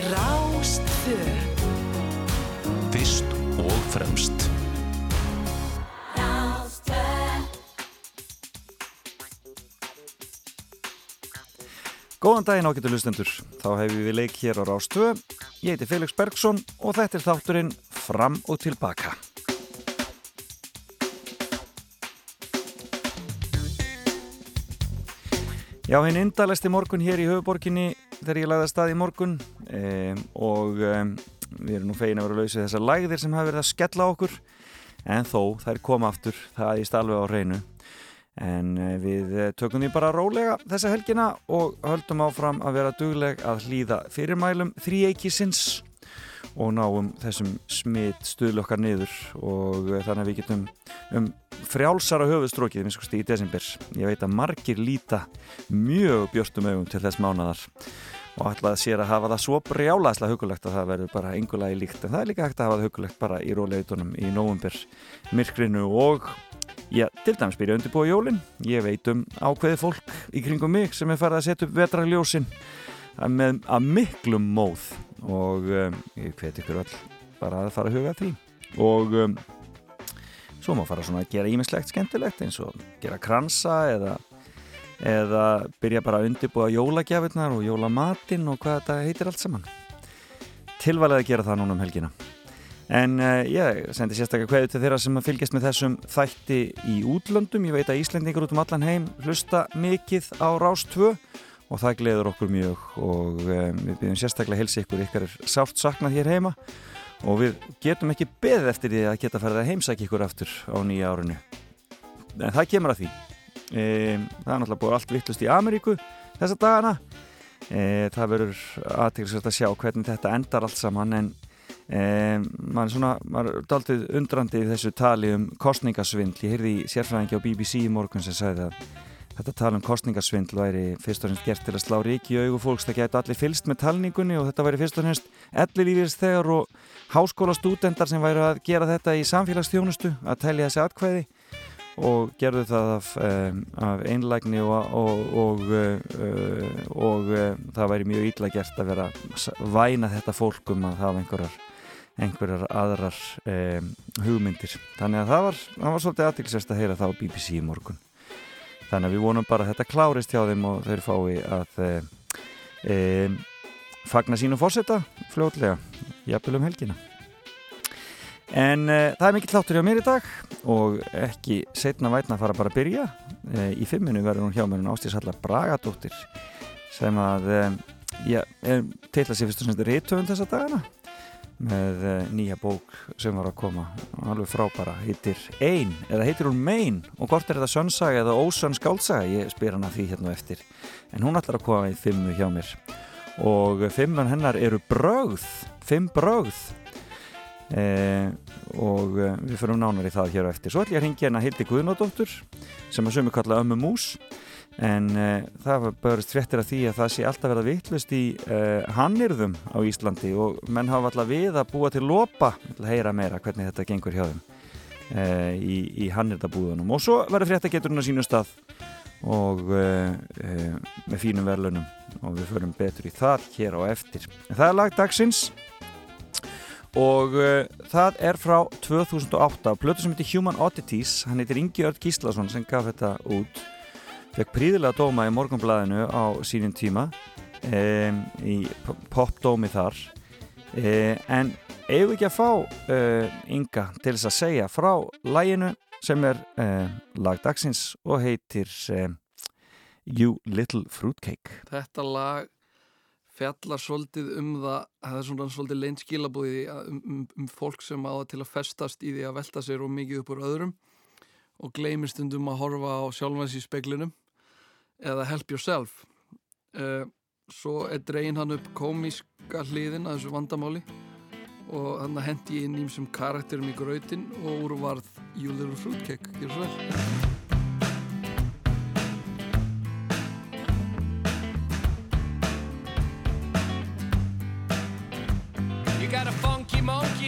Rástfö Fyrst og fremst Góðan daginn ágættu lustendur, þá hefur við leik hér á Rástvö. Ég heiti Felix Bergsson og þetta er þátturinn Fram og Tilbaka. Já, hinn indalæsti morgun hér í höfuborginni þegar ég lagði að stað í morgun. E, og e, við erum nú fegin að vera lausið þessar lægðir sem hafa verið að skella okkur. En þó þær koma aftur, það er alveg á reynu en eh, við eh, tökum því bara rólega þessa helgina og höldum áfram að vera dugleg að hlýða fyrirmælum þrýeikisins og náum þessum smitt stuðlokkar niður og eh, þannig að við getum um frjálsara höfustrókið minnst í desember. Ég veit að margir líta mjög björnstum augum til þess mánadar og ætlaði sér að hafa það svo brjálaðslega hugulegt að það verður bara yngulagi líkt en það er líka hægt að hafa það hugulegt bara í róleitunum í nóvumber myrkrinu og Já, til dæmis byrja undirbúa jólinn. Ég veit um ákveði fólk í kringum mig sem er farið að setja upp vetraljósinn með að miklum móð og um, ég hveti ykkur all bara að fara að huga því og um, svo má fara svona að gera ímislegt skemmtilegt eins og gera kransa eða, eða byrja bara að undirbúa jólagjafirnar og jólamatinn og hvað þetta heitir allt saman. Tilvalið að gera það núna um helgina. En uh, ég sendi sérstaklega hverju til þeirra sem fylgjast með þessum þætti í útlöndum. Ég veit að Íslendingur út um allan heim hlusta mikið á Rás 2 og það gleður okkur mjög og um, við byrjum sérstaklega helsi ykkur ykkar er sátt saknað hér heima og við getum ekki beð eftir því að geta farið að heimsækja ykkur aftur á nýja árunni. En það kemur að því. E, það er náttúrulega búið allt vittlust í Ameríku þessa dagana. E, það verður aðtæklusvægt að sjá hvernig þetta endar allt saman en Um, maður svona, maður er daldið undrandi í þessu tali um kostningasvindl ég heyrði í sérfræðingi á BBC í morgun sem sagði að þetta tali um kostningasvindl væri fyrst og fremst gert til að slá ríki í augu fólks, það geti allir fylst með talningunni og þetta væri fyrst og fremst ellir lífist þegar og háskóla stúdendar sem væri að gera þetta í samfélagsstjónustu að telja þessi atkvæði og gerðu það af, af einlægni og, og, og, uh, og uh, það væri mjög ítla gert að vera væna þetta fólkum að hafa einhverjar einhverjar aðrar um, hugmyndir. Þannig að það var, það var svolítið aðtilsest að heyra það á BBC í morgun þannig að við vonum bara að þetta klárist hjá þeim og þeir fái að um, fagna sínu fórseta fljótlega jafnvel um helgina. En uh, það er mikill þáttur hjá mér í dag og ekki setna vætna að fara bara að byrja. Í fimminu verður hún hjá mér hún Ástíðsallar Bragadóttir sem að um, já, er til að sé fyrst og semst réttöfund þessa dagana með uh, nýja bók sem var að koma. Alveg frábara, heitir Ein eða heitir hún Mein? Og hvort er þetta sönnsaga eða ósönn skálsaga, ég spyr hana því hérna eftir, en hún ætlar að koma í fimmu hjá mér. Og fimmun hennar eru brögð. Fimm brögð eh, og eh, við fyrir nánar í það hér á eftir, svo ætlum ég að ringja hérna Hildi Guðnódóttur sem að sömu kalla Ömmu Mús. En uh, það börjast fréttir að því að það sé alltaf verið að vittlust í uh, hannirðum á Íslandi. Og menn hafa alltaf við að búa til lopa. Að heyra meira hvernig þetta gengur hjá þeim uh, í, í hannirðabúðunum og svo verður fréttageturinn á sínu stað. Og með fínum verðlunum og við förum betur í það hér á eftir. En það er lag og það er frá 2008 plötu sem heitir Human Oddities hann heitir Ingi Örd Gíslason sem gaf þetta út. Fekk príðilega dóma í morgunblæðinu á sínum tíma e, í popdómi þar. E, en eigum ekki að fá e, Inga til þess að segja frá læginu sem er lag dagsins og heitir You Little Fruitcake? Þetta lag fjallar svolítið um það það er svona svolítið leint skilabúði um, um, um fólk sem áða til að festast í því að velta sér og mikið upp úr öðrum og gleymir stundum að horfa á sjálfans í speklinum eða Help Yourself. Uh, svo er dregin hann upp komíska hliðin að þessu vandamáli og hann hendi inn ímsum karakterum í gröðin og úr varð You Little Fruitcake. Gjör svo vel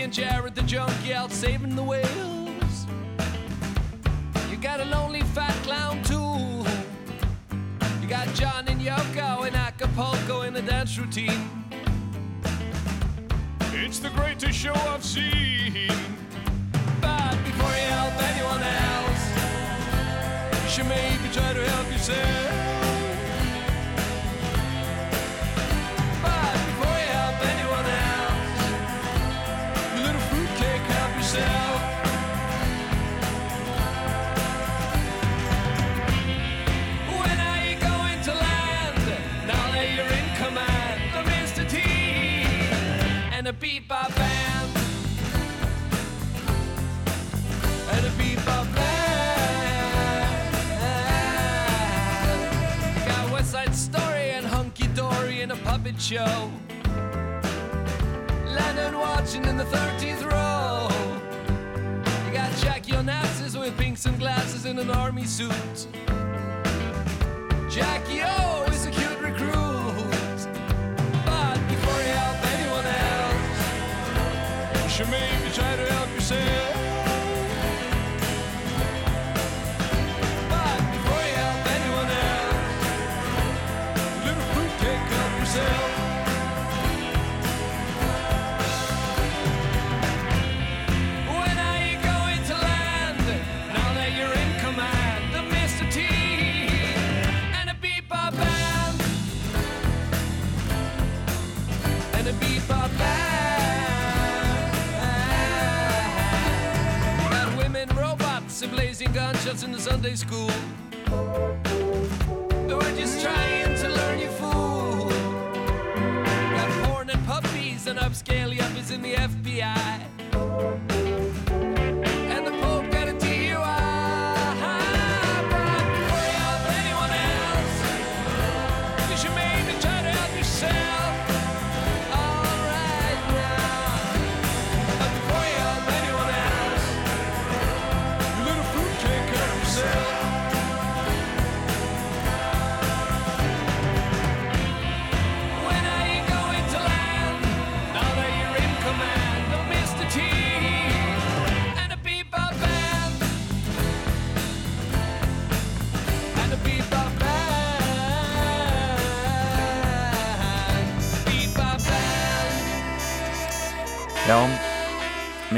and Jared the out saving the whales You got a lonely fat clown too You got John and Yoko in Acapulco in a dance routine It's the greatest show I've seen. But before you help anyone else, you should maybe try to help yourself. But bebop. And a. Got West Side Story and Hunky Dory in a puppet show. Lennon watching in the 13th row. You got Jackie Onassis with pink sunglasses in an army suit. Jackie O is a cute recruit. You should maybe try to help yourself. And blazing gunshots in the Sunday school. We're just trying to learn you fool. Got porn and puppies and upscale yuppies in the FBI.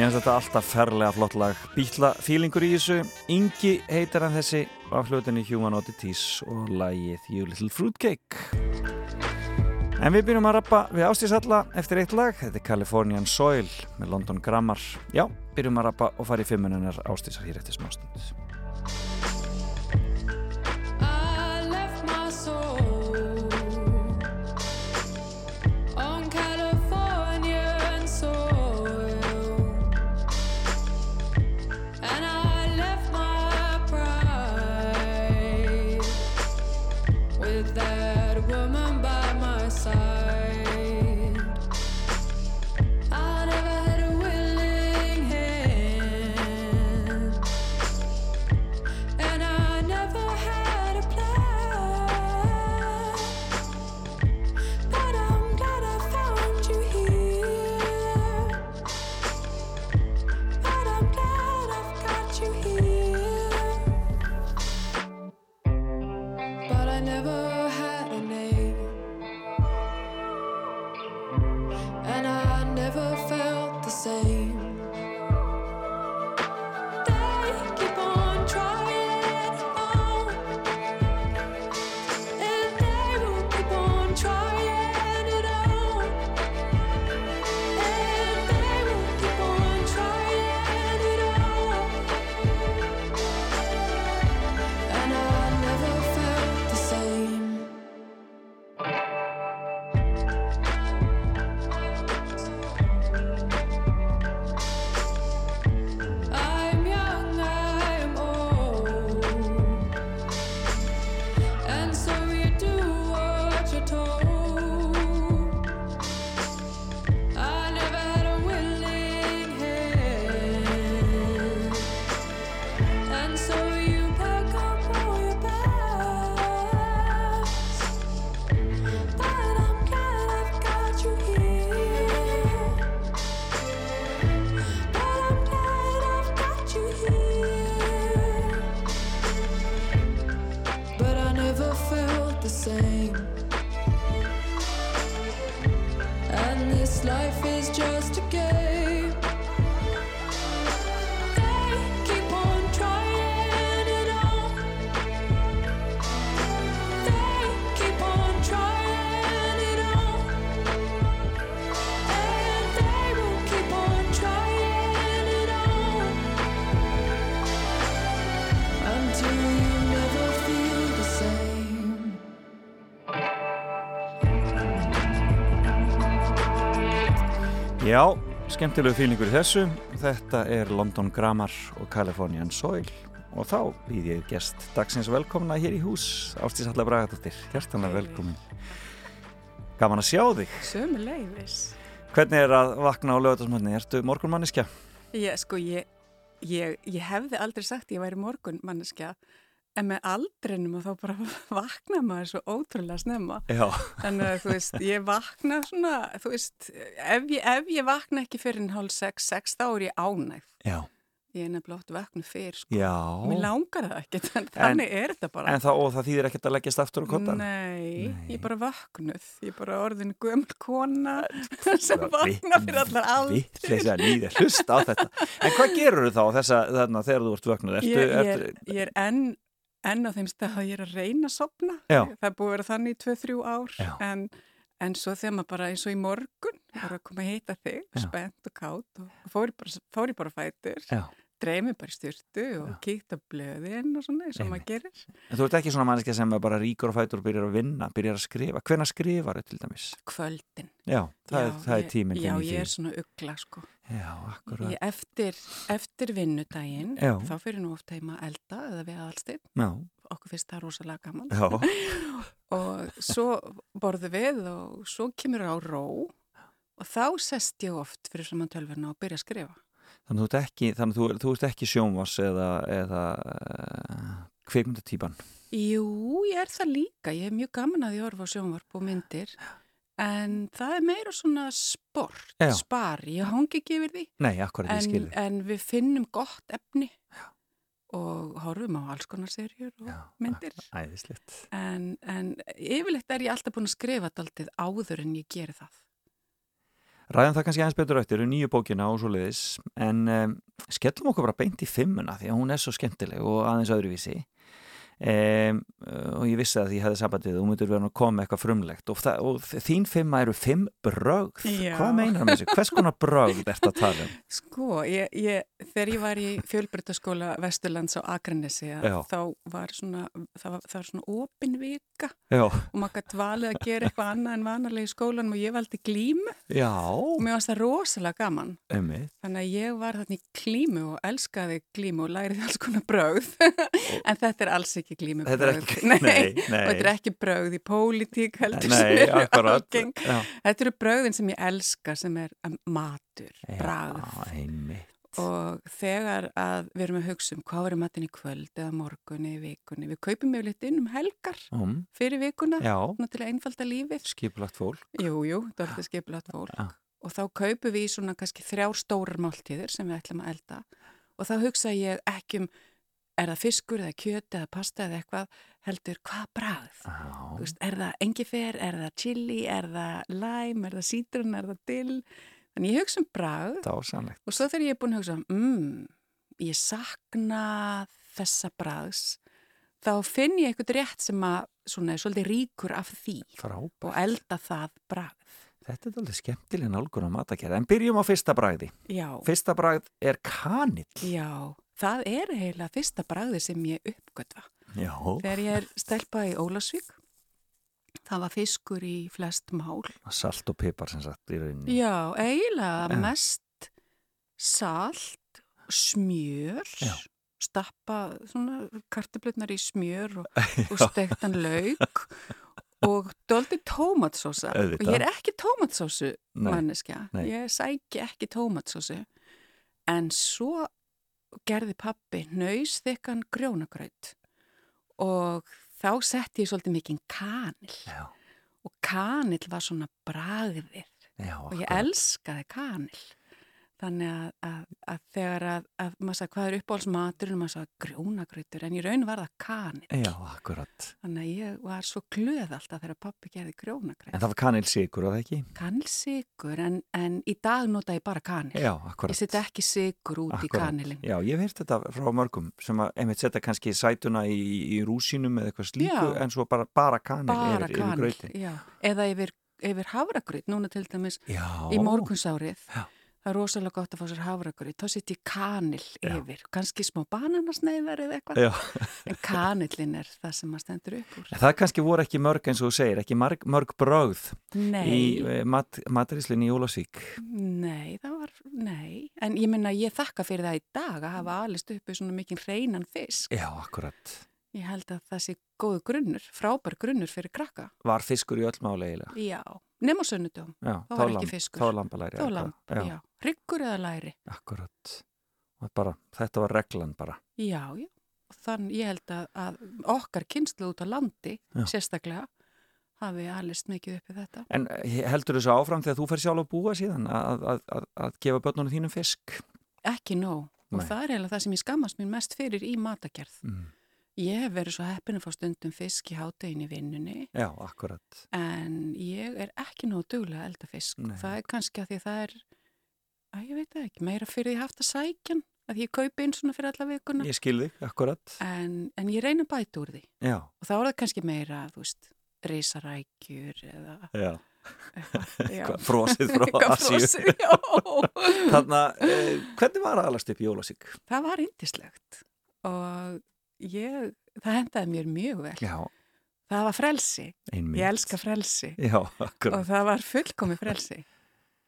Mér finnst þetta alltaf ferlega flott lag. Bítla fílingur í þessu. Ingi heitir hann þessi af hlutinu Human Oddities og lagið You Little Fruitcake. En við byrjum að rappa við ástíðsalla eftir eitt lag. Þetta er Californian Soil með London Grammar. Já, byrjum að rappa og fara í fimmununar ástíðsar hér eftir smástund. I Já, skemmtilegu fílingur í þessu. Þetta er London Grammar og Californian Soil og þá býð ég gest dagsins velkomna hér í hús Ástís Halla Bragadóttir, hjertanlega velkomin Gaman að sjá þig Sömu leiðis. Hvernig er að vakna á lögatarsmöndinni? Ertu morgunmanniska? Ég, sko, ég, ég, ég hefði aldrei sagt ég væri morgun manneskja, en með aldrinum og þá bara vakna maður svo ótrúlega snemma. Já, Þannig að, þú veist, ég vakna svona, þú veist, ef ég, ef ég vakna ekki fyrir en hálf sex, sex, þá er ég ánægð. já, Ég er nefnilega oft vakna fyrir, sko. já Mér langar það ekkert, en þannig er þetta bara. En það, og það þýðir ekkert að leggjast aftur á kottan? Nei, Nei. ég bara vaknuð. Ég bara orðin gömul kona sem vakna fyrir allar aldur. Vittleysa líði, hlusta á þetta En hvað gerur þú þá þessa, þarna, þegar þú ert vöknuð? Ertu, ég, ég, er, ertu, er enn, á þeim stað að ég er að reyna að sopna. Það er búið að vera þannig í 2-3 ár. En, en svo þegar maður bara eins og í morgun, bara að koma að heita þig, spennt og kátt og fór ég bara, fór ég bara fætur, Já. Dreymið bara í styrtu og Já. kíkt á blöðin og svona Einmitt. maður gerir. en þú ert ekki svona manneskja sem bara ríkur og fætur og byrjar að vinna, byrjar að skrifa Hvenær skrifar þau til dæmis? Kvöldin. Já, það, er, það ég- er tíminn Já, ég er svona ugla sko. Já, akkurat Ég, eftir, eftir vinnudaginn, Já. þá fyrir nú oft heima að elda eða við aðalstinn. Já, Okkur finnst það rosalega gaman. já, og svo borðu við og svo kemur á ró og þá sest ég oft fyrir saman tölverna og byrja að skrifa. Þannig þú ert ekki, þú, þú ert ekki sjónvars eða, eða uh, kvikmyndatýpan Jú, ég er það líka. Ég er mjög gaman að ég horfa á sjónvarp og myndir en það er meira svona sport, Já. spari. Ég hangi ekki yfir því Nei, akkurat ég en, skilði en við finnum gott efni og horfum á alls konar serjur og Já, myndir. Æðislegt En, en yfirleitt er ég alltaf búin að skrifa daldið áður en ég geri það. Ræðum það kannski aðeins betur eftir, um nýju bókina og svo leiðis, en um, skellum okkur bara beint í fimmuna því að hún er svo skemmtileg og aðeins öðruvísi um, og ég vissi að ég hefði sambandið og myndur verið að koma eitthvað frumlegt. Og, það, og þín fimma eru fimm brögð. Já. hvað meinar með þessu? Hvers konar brögð ert að tala um? Sko, ég, ég, þegar ég var í fjölbrytaskóla Vesturlands á Akranesi þá var svona, það var, það var svona opin vika. Já, og maður gæti valið að gera eitthvað annað en vanarlega í skólanum og ég valdi glímu. Já, og mér varst það rosalega gaman. umið Þannig að ég var þarna í glímu og elskaði glímu og lærið alls konar brögð. En þetta er alls ekki glímu Þetta er ekki- nei, nei, nei. þetta er ekki brögð í pólitík heldur. Já, Þetta eru brögðin sem ég elska sem er um, matur, Já, einmitt og þegar að við erum að hugsa um hvað verður matinn í kvöld eða morgun eða vikunni, við kaupum við litt inn um helgar um, fyrir vikuna, Já, að einfalda lífið. skipulagt fólk Jú, jú, þetta er alltaf skipilagt fólk. Já. Og þá kaupum við í svona kannski þrjár stórar máltíðir sem við ætlum að elda og þá hugsa ég ekki um er það fiskur eða kjöt eða pasta eða eitthvað heldur hvað Já, veist, er það engifer, er það chili, er það lime, er það sítrun, er það dill? Þannig ég hugsa um dásamlegt Og svo þegar ég er búin að hugsa, mm, ég sakna þessa braðs, þá finn ég eitthvað rétt sem að svona er svolítið ríkur af því Frábært. og elda það bragð. Þetta er alveg skemmtileg nálgun á matakerð en byrjum á fyrsta bragði. Já, Fyrsta bragð er kanill. Já, það er eiginlega fyrsta bragði sem ég uppgötva. Já, Þegar ég er stelpa í Ólasvík, það var fiskur í flest mál. salt og pipar sem sagt í rauninni. Já, eiginlega mest salt, smjör, Já. stappa svona kartöflutnar í smjör og, og stektan lauk og doldi tómatsósa. Og ég er ekki tómatsósu manneskja, ég sæki ekki tómatsósu. En svo gerði pappi nöysþykkan grjónagraut og þá setti ég svolítið mikið kanil. Já, og kanil var svona bragðir já og ég elskaði kanil Þannig að, að, að þegar að, að maður sagði hvað er uppáhaldsmaturinn, maður sagði grjónagrautur, en í raun var það kanil. Já, akkurat. Þannig að ég var svo glöð alltaf þegar pappi gerði En grjónagraut. það var kanilsikur, var það ekki? Kanilsikur, en, en í dag nota ég bara kanil. Já, akkurat. Ég setja ekki sigur út í Akkúrat. kanilin. Já, ég hef heyrt þetta frá mörgum sem að einmitt setja kannski sætuna í, í rúsínum eða eitthvað slíku Já. en svo bara, bara kanil Bara yfir, yfir grautin. já. Eða yfir, yfir havragraut, núna til dæmis Já. í morgunsárið. Já. Það er rosalega gott að fá sér havragraut. Þá setja ég kanil Já. yfir. Kannski smá bananasneiðar eða eitthvað. Já. En kanilin er það sem maður stendur upp úr. En Það kannski voru ekki mörg eins og þú segir, ekki mörg, mörg brögð Nei. í eh, mat, mataríslunni í Jólasvík. Nei, það var, nei. En ég minna, ég þakka fyrir það í dag að hafa alist uppi svona mikinn hreinan fisk. Já, akkurat. Ég held að það sé góðu grunnur, frábær grunnur fyrir krakka. Var fiskur í öll máli eiginlega. Já, nema sunnudum. Já, Þá var ekki fiskur. Þá lambalæri. Þá lamp, já. Ryggur eða læri. Akkurat. Og Bara, þetta var reglan bara. Já, já. Og Þann, ég held að, að okkar kynslu út á landi, Já. sérstaklega, hafi alist mikið uppi þetta. En eh, heldur þessu áfram þegar þú fer sjálf að búa síðan að, að, að, að gefa börnunum þínum fisk? Ekki nóg. Og Nei. það er eiginlega það sem ég skammast mér mest fyrir í matagerð. Mm. Ég hef verið svo heppin að fá stundum fisk í hádegin í vinnunni Já, akkurat. en ég er ekki nógu duglega að elda fisk. Nei. Það er kannski að því það er, að ég veit ekki, meira fyrir því haft að sækjan, að ég kaupi inn svona fyrir alla vikuna. Ég skil þig, akkurat. En, en ég reyna að bæta úr því. Já, Og þá er það kannski meira, þú veist, risarækjur eða já. eitthvað. Frosið frá Asíu. Þannig að, eh, hvernig var að alast upp í Jólasvík? það var indislegt og ég, það hendaði mér mjög vel. Já, Það var frelsi. einmitt. Ég elska frelsi. Já, og akkurat. það var fullkomi frelsi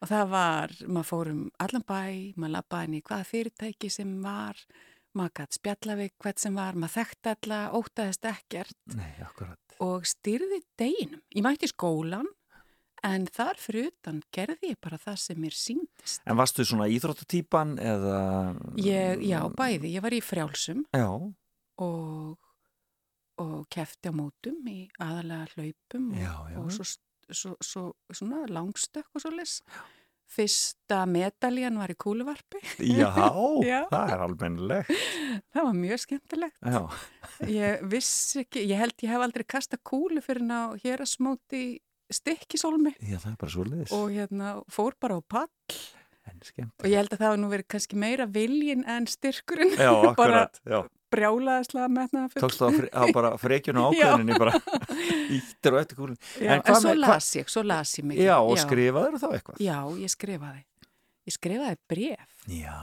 og það var, maður fór um allan bæ, maður lappaði inn í hvaða fyrirtæki sem var, maður gætt spjalla við hvert sem var, maður þekkti alla, ótaðist ekkert Nei, akkurat. og styrði deginum. Ég mætti skólan en þar fyrir utan gerði ég bara það sem mér síndist. En varstu svona íþróttatýpan eða... Ég, já, bæði, ég var í frjálsum Já, og, og kefti á mótum í aðalega hlaupum Já, já. og svo, svo, svo, svona langstökk og svo les. Fyrsta medaljan var í kúluvarpi. já, Já. það er almennilegt. Það var mjög skemmtilegt. Já, Ég vissi ekki, ég held ég hef aldrei kasta kúlu fyrir ná hér að smóti stikkisólmi já, það er bara svo liðis. og hérna fór bara á pall En skemmt. og ég held að það var nú verið kannski meira viljin en styrkurinn. Já, akkurat, já. Brjálaðislega metnaða full. Tókst það á fre- á bara frekjun og ákveðinni bara íttir og eftir kúlun. Já, En en, svo las ég, svo las ég mikið. Já, og skrifaður þá eitthvað? Já, ég skrifaði. Ég skrifaði bref. Já.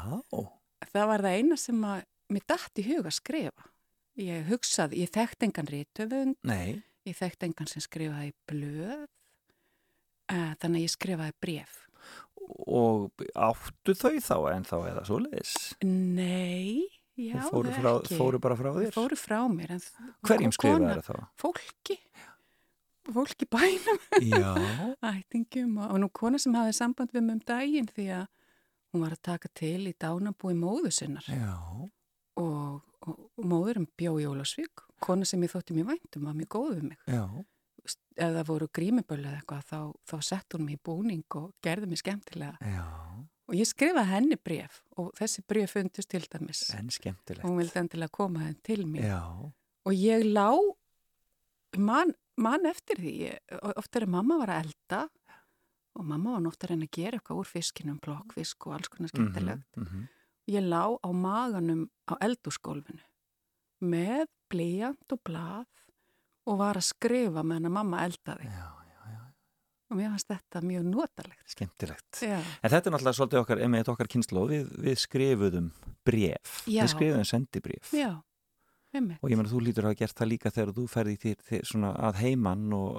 Það var það eina sem að mér datt í huga að skrifa. Ég hugsaði, ég þekkt engan rítöfund, Nei. ég þekkt engan sem skrifaði blöð, uh, þannig að ég skrifaði bref. Og áttu þau þá en þá eða svo liðis? Nei, já, Þau fóru, það frá, fóru bara frá Þau þér? fóru frá mér. Hverjum kona- skrifaður þá? Fólki. Fólki bænum. Já. ættingum og, og nú kona sem hafði samband við mig um daginn því að hún var að taka til í dánabúi móðu sinnar Já. og, og, og móðurum bjó í Ólasvík kona sem ég þótti mér væntum var mjög góð við mig Já. ef það voru grímibölu eða eitthvað þá, þá sett hún mig í búning og gerði mig skemmtilega Já. Og ég skrifaði henni bref og þessi bref fundust til dæmis En skemmtilegt. hún vildi endilega koma henn til mér Já. og ég lá mann man eftir því ég- oft er að mamma var að elda og mamma var oft að reyna að gera eitthvað úr fiskinum blokkfisk og alls konar skemmtilegt Mm -hmm. ég lá á maganum á eldúsgólfinu með blíjant og blað og var að skrifa meðan mamma eldaði já, já. Og mér fannst þetta mjög notalegt Skemmtilegt. Já, En þetta er náttúrulega svolítið okkar, einmitt okkar kynnslóð, við, við skrifuðum bref. Já. Við skrifuðum sendibref. já, einmitt Og ég meina, þú lítur að hafa gert það líka þegar þú ferði til, til svona að heiman og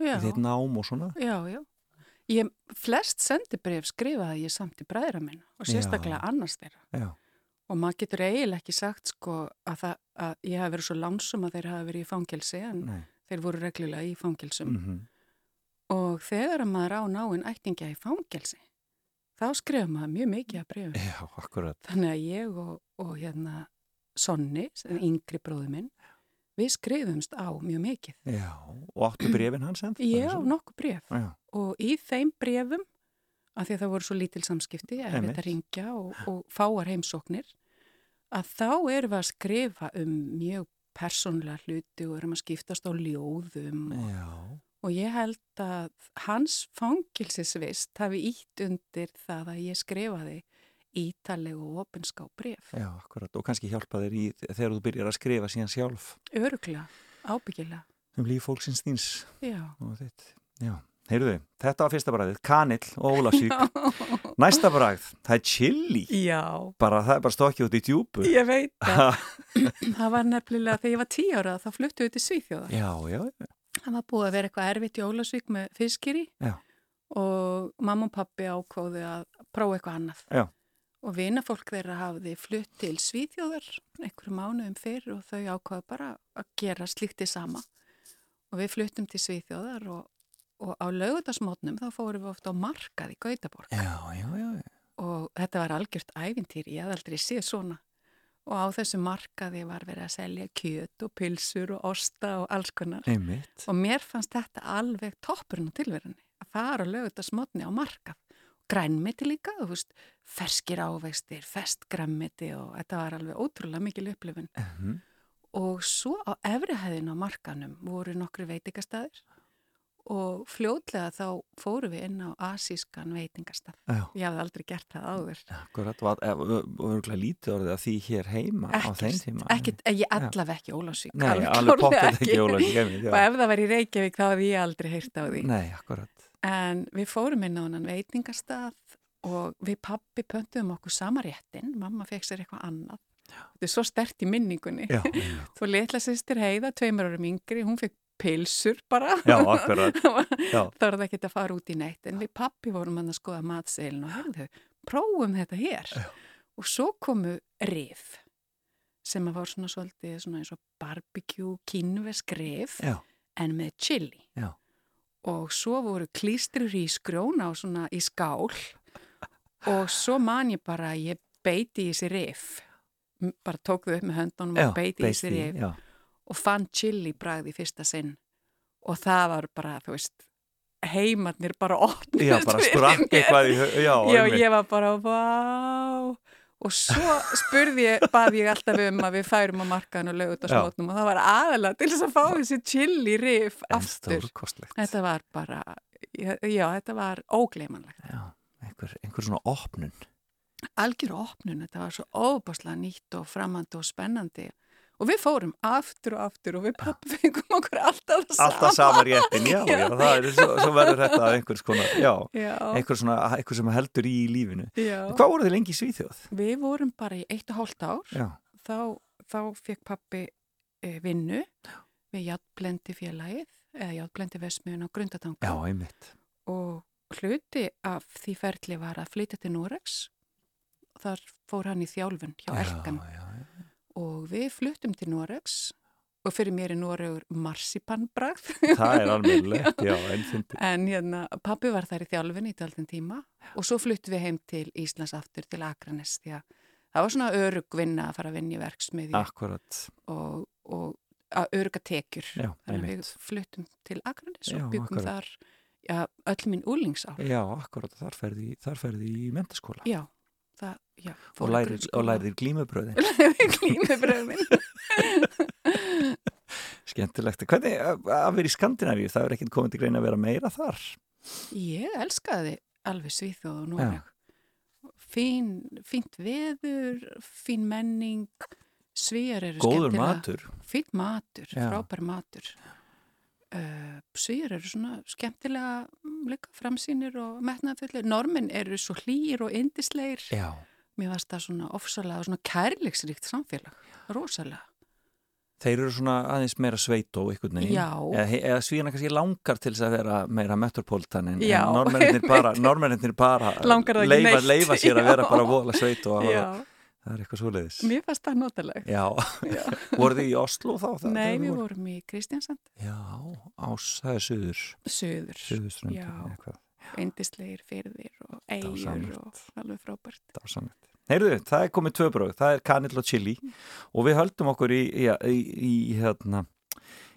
í þitt nám og svona. já, já Ég, flest sendibref skrifaði ég samt í bræðra minna og sérstaklega Já. annars þeirra Já. og maður getur eiginlega ekki sagt sko að, það, að ég hafi verið svo lánsum að þeir hafi verið í fangelsi en Nei. þeir voru reglulega í fangelsum Mm og þegar að maður á náinn ættingja í fangelsi þá skrifa maður mjög mikið að brefum Já, akkurat. þannig að ég og, og hérna Sonni, er yngri bróðu minn við skrifumst á mjög mikið Já, og áttu brefin hans enn? ég á nokkuð bref Já, og í þeim brefum af því að það voru svo lítil samskipti, Einmitt. að ringja og, og fáar heimsóknir, að þá erum við að skrifa um mjög persónlega hluti og erum að skiptast á ljóðum og, Já, og ég held að hans fangilsisvist hafi ítt undir það að ég skrifaði ítaleg og opinská bref. já, akkurat. Og kannski hjálpa þér í þegar þú byrjar að skrifa síðan sjálf. Öruglega, ábyggilega, um líf fólksins þíns já. og þitt. Já, heyrðu, þetta var fyrsta bragðið Kanill og Ólafsvík Næsta bragð, það er chili. Já, bara, það er bara stokkið út í djúpu. Ég veit það. það var nefnilega þegar ég var tíu ára þá fluttu við til Svíþjóðar. Já, já, Það var búið að vera eitthvað erfitt í Ólasvík með fiskiri Já. og mamma og pappi ákváðu að prófa eitthvað annað. Já. Og vinafólk þeirra hafði flutt til Svíþjóðar einhverju mánuðum fyrr og þau ákváðu bara að gera slíktið sama. Og við fluttum til Svíþjóðar og, og á lögutasmótnum þá fórum við ofta á markað í Gautaborg. já, já, já, já. og þetta var algjört ævintýr, ég hafði aldrei séð svona og á þessu markaði var verið að selja kjöt og pilsur og osta og alls konar. Einmitt. Og mér fannst þetta alveg toppurinn á tilverunni að fara og lögða þetta smotni á markað. Grænmeti líka, þú veist ferskir ávextir, festgrænmeti og þetta var alveg ótrúlega mikil upplifun. Mhm. og svo á efrihæðin á markanum voru nokkru veitingastæðir og fljótlega þá fóru við inn á asískan veitingastað. Já, ég hafði aldrei gert það áður. Akkurat var, eh, og örgulega lítið orðið að því hér heima á þeim tíma? ekkert, ég allaveg ekki Ólafsvík Nei, alveg pottið ekki einmitt, og já. ef það var í Reykjavík þá hafði ég aldrei heyrt á því. Nei, akkurat. En við fórum inn á hann veitingastað og við pappi pöntuðum okkur sama réttin mamma fekk sér eitthvað annað. Þetta er svo stert í minningunni. Já, já, þú litla sýstir heiða, tveimur árum yngri hún fekk pilsur bara. Já þá er það ekki að fara út í neitt. En við pappi vorum hann að skoða matseilin og heyrðu, prófum þetta hér. Já. og svo komu rif sem að var svona svolítið svona eins og barbecue kínvesk rif en með chili. Já. og svo voru klístrur í skrjóna og svona í skál. Og svo man ég bara ég beiti í þessi rif. Bara tók þau upp með höndunum og beiti í þessi rif. já. Og fann chili bragð í fyrsta sinn. Og það var bara, þú veist heimarnir bara opnust Já, bara sprakk eitthvað í, já, Já, ég var bara, vá. Og svo spurði ég, bað ég alltaf um að við færum á markaðan og lögut á smótnum og það var aðalega til þess að fá þessi chili rif En aftur. Þetta var bara, já, þetta var ógleymanlegt. Já, einhver, einhver svona opnun. Algjör opnun, þetta var svo óbáslega nýtt og framandi og spennandi. Og við fórum aftur og aftur og við pappi fengum okkur alltaf það sama. Alltaf sama réttin, já, já, það er, svo, svo verður þetta einhvers konar, já, Já, einhver, svona, einhver sem heldur í lífinu. já. Hvað voru þið lengi í Svíþjóð? Við vorum bara í eitt og hálft ár. Þá, þá fekk pappi e, vinnu við játblendi félagið eða játblendi vesmiðun á Grundatanga. já, einmitt. og hluti af því ferli var að flytja til Noregs þar fór hann í þjálfun hjá Elkan já, já. Og við fluttum til Noregs og fyrir mér er Noregur marsipanbragð. Það er alveg já, en fyndi. en hérna, pappi var þar í þjálfun í daldin tíma og svo fluttum við heim til Íslands aftur til Akranes því að það var svona örug vinna að fara að vinna í verksmiði Akkurat, og, og að öruga tekjur. Já, einmitt. við fluttum til Akranes og byggum akkurat. þar já, öll minn úlingsár Já, akkurat, þar ferði, þar ferði í mentaskóla Já, það, já. og lærið, og lærið glímubröðin. Glímubröðin. Skemmtilegt. Hvernig að vera í Skandinavíu, það er ekkert komið til greina að vera meira þar? Ég elskaði alveg Svíþjóð og Noreg. Fín, fínt veður, fín menning, svíjar eru skemmtilega. matur. Fínt matur, Já. Uh, svíjar eru svona skemmtilega mm, líka framsýnir og metnaðfullir. Normin eru svo hlýr og indisleir. Já. Mér varst það svona ofsalega, svona kærleiksríkt samfélag, rosalega. Þeir eru svona aðeins meira sveit og ykkur neginn. Já. Eða, eða svíðana kannski langar til þess að vera meira metropolitan en, Já, en normennir bara, bara leifa, leifa sér að vera Já. bara vola sveit og Já, það er eitthvað svoleiðis. mér fannst það notaleg. Já, Já. voru þið í Oslo þá? Það, Nei, það við voru- vorum í Kristjansand, Já, ás, það er suður, söður, suðurströnd. Já. Eindislegir fyrðir og eigur og alveg frábært. dásamlegt. Heyrðu, það er komið tvö bröð, það er kanill og chili og við höldum okkur í, í, í, í hérna,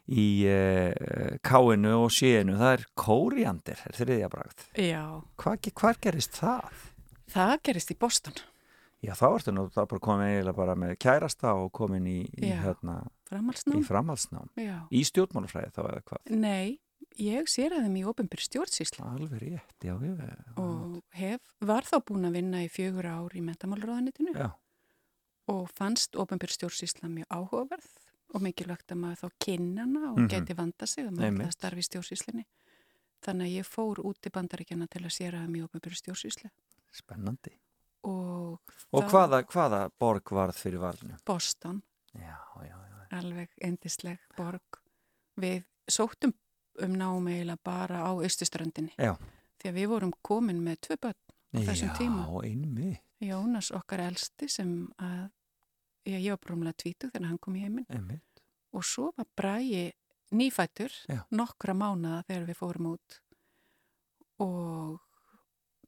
í uh, káinu og séinu, það er kóriandir, er þriðja bragð. Já, Hvað, hvað gerist það? það gerist í Boston, Já, þá ertu nú það bara komin eiginlega bara með kærasta og komin í, í, Já. hérna, í framhalsnám. framhaldsnám. Já. Í stjórnmálafræði þá eða hvað? Nei, ég sér að þeim í ofinbyrð stjórnsýsla Alveg rétt, já, já. og hef, var þá búin að vinna í fjögur ár í mentamálraðanitinu Já, og fannst ofinbyrð stjórnsýsla mjög áhugaverð og mikilvægt að maður þá kynnana og Mhm. geti vanda sig að maður það starfi í stjórnsýslinni. Þannig að ég fór út í bandaríkjana til að sér að þeim í ofinbyrð stjórnsýsla spennandi. Og, Og þá- hvaða, hvaða borg varð fyrir valinu? Boston, Já, já, já. alveg endisleg borg. Við sóttum um náum eiginlega bara á austuströndinni. Já. Því að við vorum komin með tvö börn á þessum tíma. Já, einmi, Jónas okkar elsti sem að, já, ég var brúmlega tvítu þegar hann kom í heiminn einmi. og svo var Bræi nýfættur Já. nokkra mánuða þegar við fórum út og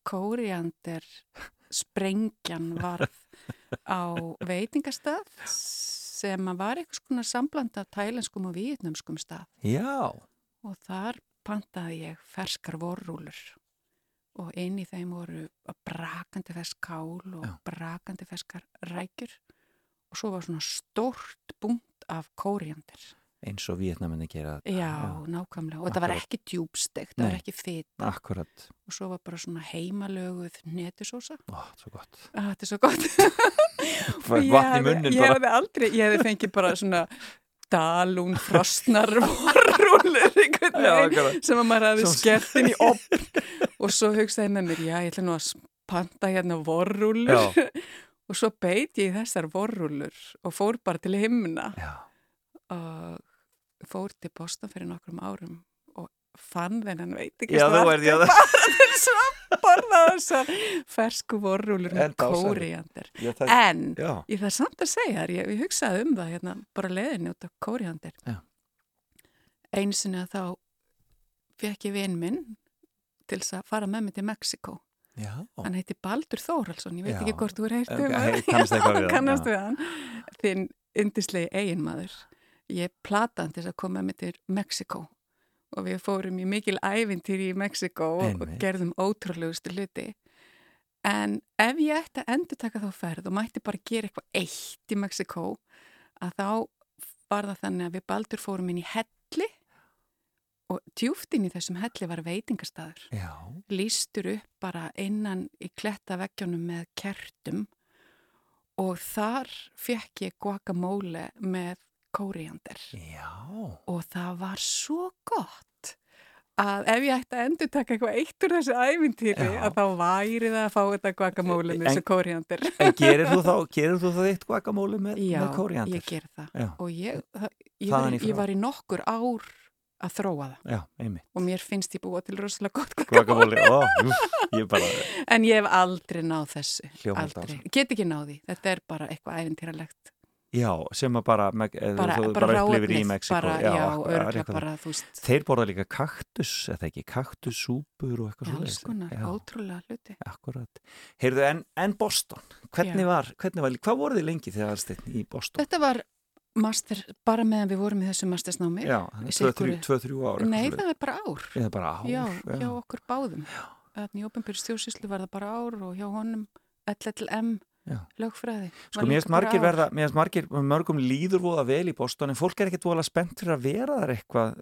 kóriander sprengjan varð á veitingastað sem var eitthvað svona sambland af tælenskum og vietnamskum stað Já, og þar pantaði ég ferskar vorrúlur og inn í þeim voru brakandi fersk kál og Já. brakandi ferskar rækjur og svo var svona stórt bungt af kóriandir. Eins og Vietnamenni gera þetta. Já, nákvæmlega. Og þetta var ekki djúbstegt, það var ekki fit Akkurat. og svo var bara svona heimalöguð netusósa. Ó, svo gott. Ah, þetta er svo gott. Ég vatn í hefði- Ég bara. hefði aldrei, ég hefði fengið bara svona dalún, frostnar vorrúlur Já, sem að maður hefði inn í opn og svo hugsaði með mér, já, ég ætla nú að panta hérna vorrúlur Já. og svo beit ég þessar vorrúlur og fór bara til himna Já, og fór til Boston fyrir nokkrum árum og fann þennan veit ekki svo að borða þessar fersku vorrúlur með kóriandir en já, ég þarf samt að segja þér, ég, ég hugsaði um það hérna, bara leiðinni út af kóriandir sinni að þá fekk ég vinn minn til þess að fara með mig til Mexiko já. hann heiti Baldur Þórhalsson, ég veit Já. ekki hvort þú er heyrt Ok, um við hann, kannast já. við hann. Þinn yndislegi eiginmaður ég plata hann til að koma með til Mexiko og við fórum í mikil ævintýri í Mexiko og, gerðum ótrúlegustu hluti. En ef ég ætti að endur taka þá ferð og mætti bara gera eitthvað eitt í Mexiko að þá var það þannig að við Baldur fórum inn í helli og djúft inn í þessum helli var veitingastaður. Já, lýstur upp bara innan í klettaveggjunum með kertum og þar fekk ég guacamole með kóriander já. og það var svo gott að ef ég ætti að endur taka eitthvað eitt úr þessu ævintýri Já. að þá væri það að fá þetta guacamole með þessu kóriander En gerir þú þá, gerir þú þá eitt guacamole með, Já, með kóriandir? ég ger það Já. og ég, það, ég, var, ég var í nokkur ár að þróa það Já, og mér finnst ég búa til rosalega gott Guacamole, ó, ég bara, En ég hef aldrei náð þessu. Aldrei. Get ekki náð því. Þetta er bara eitthvað æfintýralegt. Já, sem að bara, Bara, þú bara, upplifir í Mexiko. Bara, já, er örgla bara, Þeir borða líka kaktus, eða ekki, kaktussúpur og eitthvað konar, Já, ótrúlega hluti. akkurat. Heyrðu, en, en Boston, hvernig Já. var, hvernig var, hvað voruð þið lengi þegar það steinn í Boston? Þetta var master, bara meðan við vorum í þessu mastersnámi. Já, í tvö, Sigurði. þrjú, tvö, þrjú ár. Nei, það er bara ár. Eða bara ár. Já, hjá okkur báðum. Þannig í Ópenbjörn stjórnsýslu var það bara ár og hjá honum LLM Já. Lögfræði. Sko, mér finnst margir verða, mér finnst margir, mörgum líður voða vel í Boston en fólk er ekkert voða spennt fyrir að vera þar eitthvað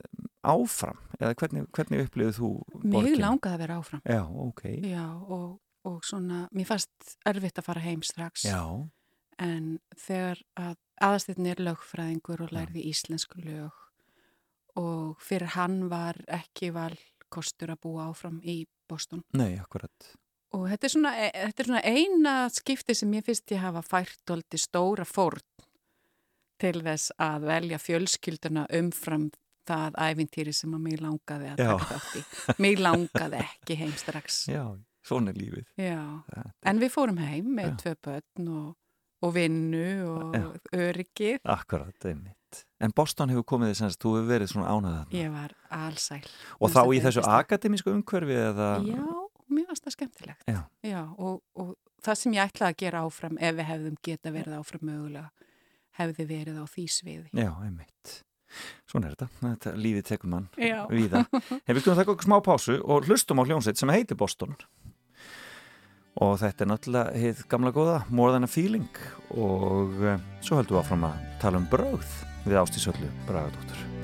áfram eða hvernig, hvernig upplifið þú Mig borgina? langaði að vera áfram. Já, ok. Já, og, og svona, mér fannst erfitt að fara heim strax. Já, en þegar að aðasteytin er lögfræðingur og lærði íslensku lög og fyrir hann var ekki valkostur að búa áfram í Boston nei, akkurat. Og þetta er svona, e- þetta er svona eina skipti sem ég finnst ég hafa fært oldi stóra fórn til þess að velja fjölskylduna umfram það ævintýri sem að mig langaði að Já. taka þátt í. Mig langaði ekki heim strax. Já, svona er lífið. Já. Þetta- En við fórum heim með Já. tvö börn og, og vinnu og öryggið. Akkurat, einmitt. En Boston hefur komið þess að þú hefur verið svona ánæðað. Ég var alsæl. Og Mér þá í þessu akademísku umhverfi eða... Já, mér finnst það skemmtilegt. Já. og, og það sem ég ætlaði að gera áfram ef við hefðum geta verið áfram mögulega hefði verið á því sviði. Já, einmitt. Svona er þetta, þetta lífið tekur mann Já. víða. Hef við skulum taka okkur smá pásu og hlustum á hljómsveit sem heitir Boston. Og þetta er náttúrulega hitt gamla góða, More Than a Feeling og uh, svo höldum við áfram að tala um brögð við ástísöllu Bragadóttur.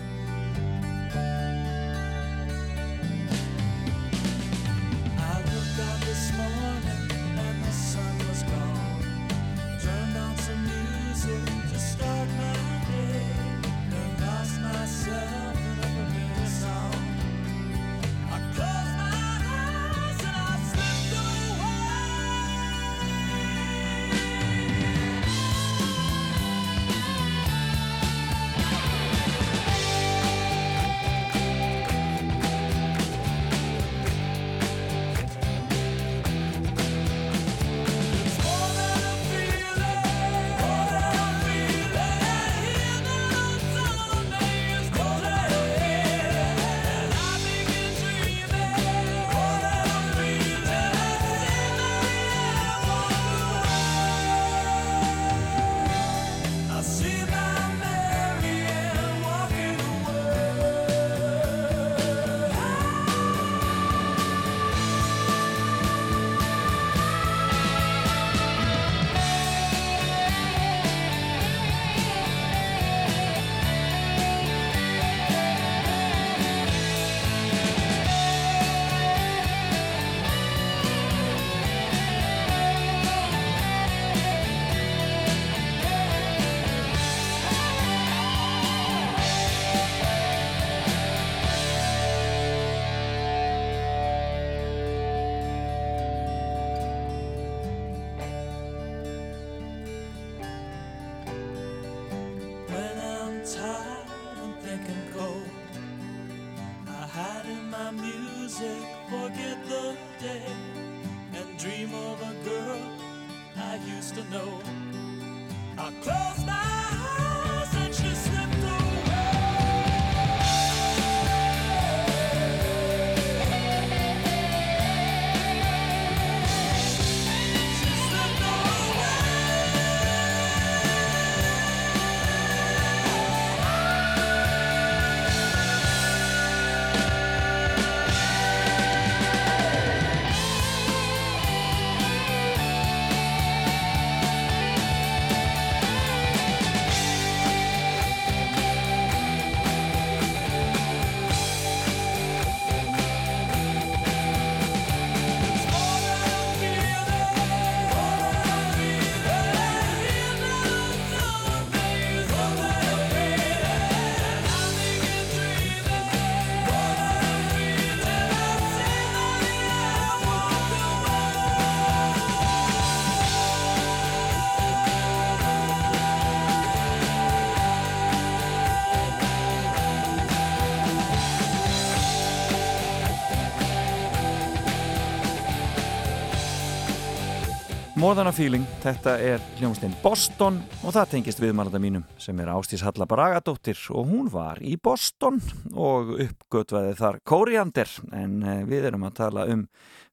More Than a Feeling, þetta er hljómsveitinn Boston og það tengist viðmælanda mínum sem er Ástís Halla Bragadóttir og hún var í Boston og uppgötvaði þar kóriandir en eh, við erum að tala um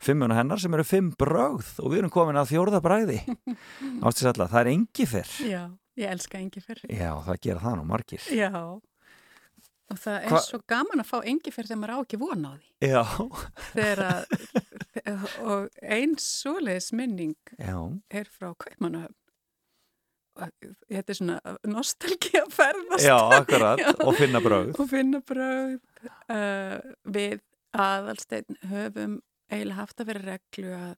fimmuna hennar sem eru fimm brögð og við erum komin að fjórða bræði Ástís Halla, það er engi fyrr Já, ég elska engifer. Já, það gera það nú margir Já. Og það er Hva- svo gaman að fá engifer þegar maður á ekki vona á því. Já, að, og ein svoleiðis minning já, er frá Kaupmannahöfn. Og Þetta er svona nostalgía ferðast. já, akkurat og finna brögð og finna bröð uh, við aðalsteinn höfum eiginlega haft að vera reglu að,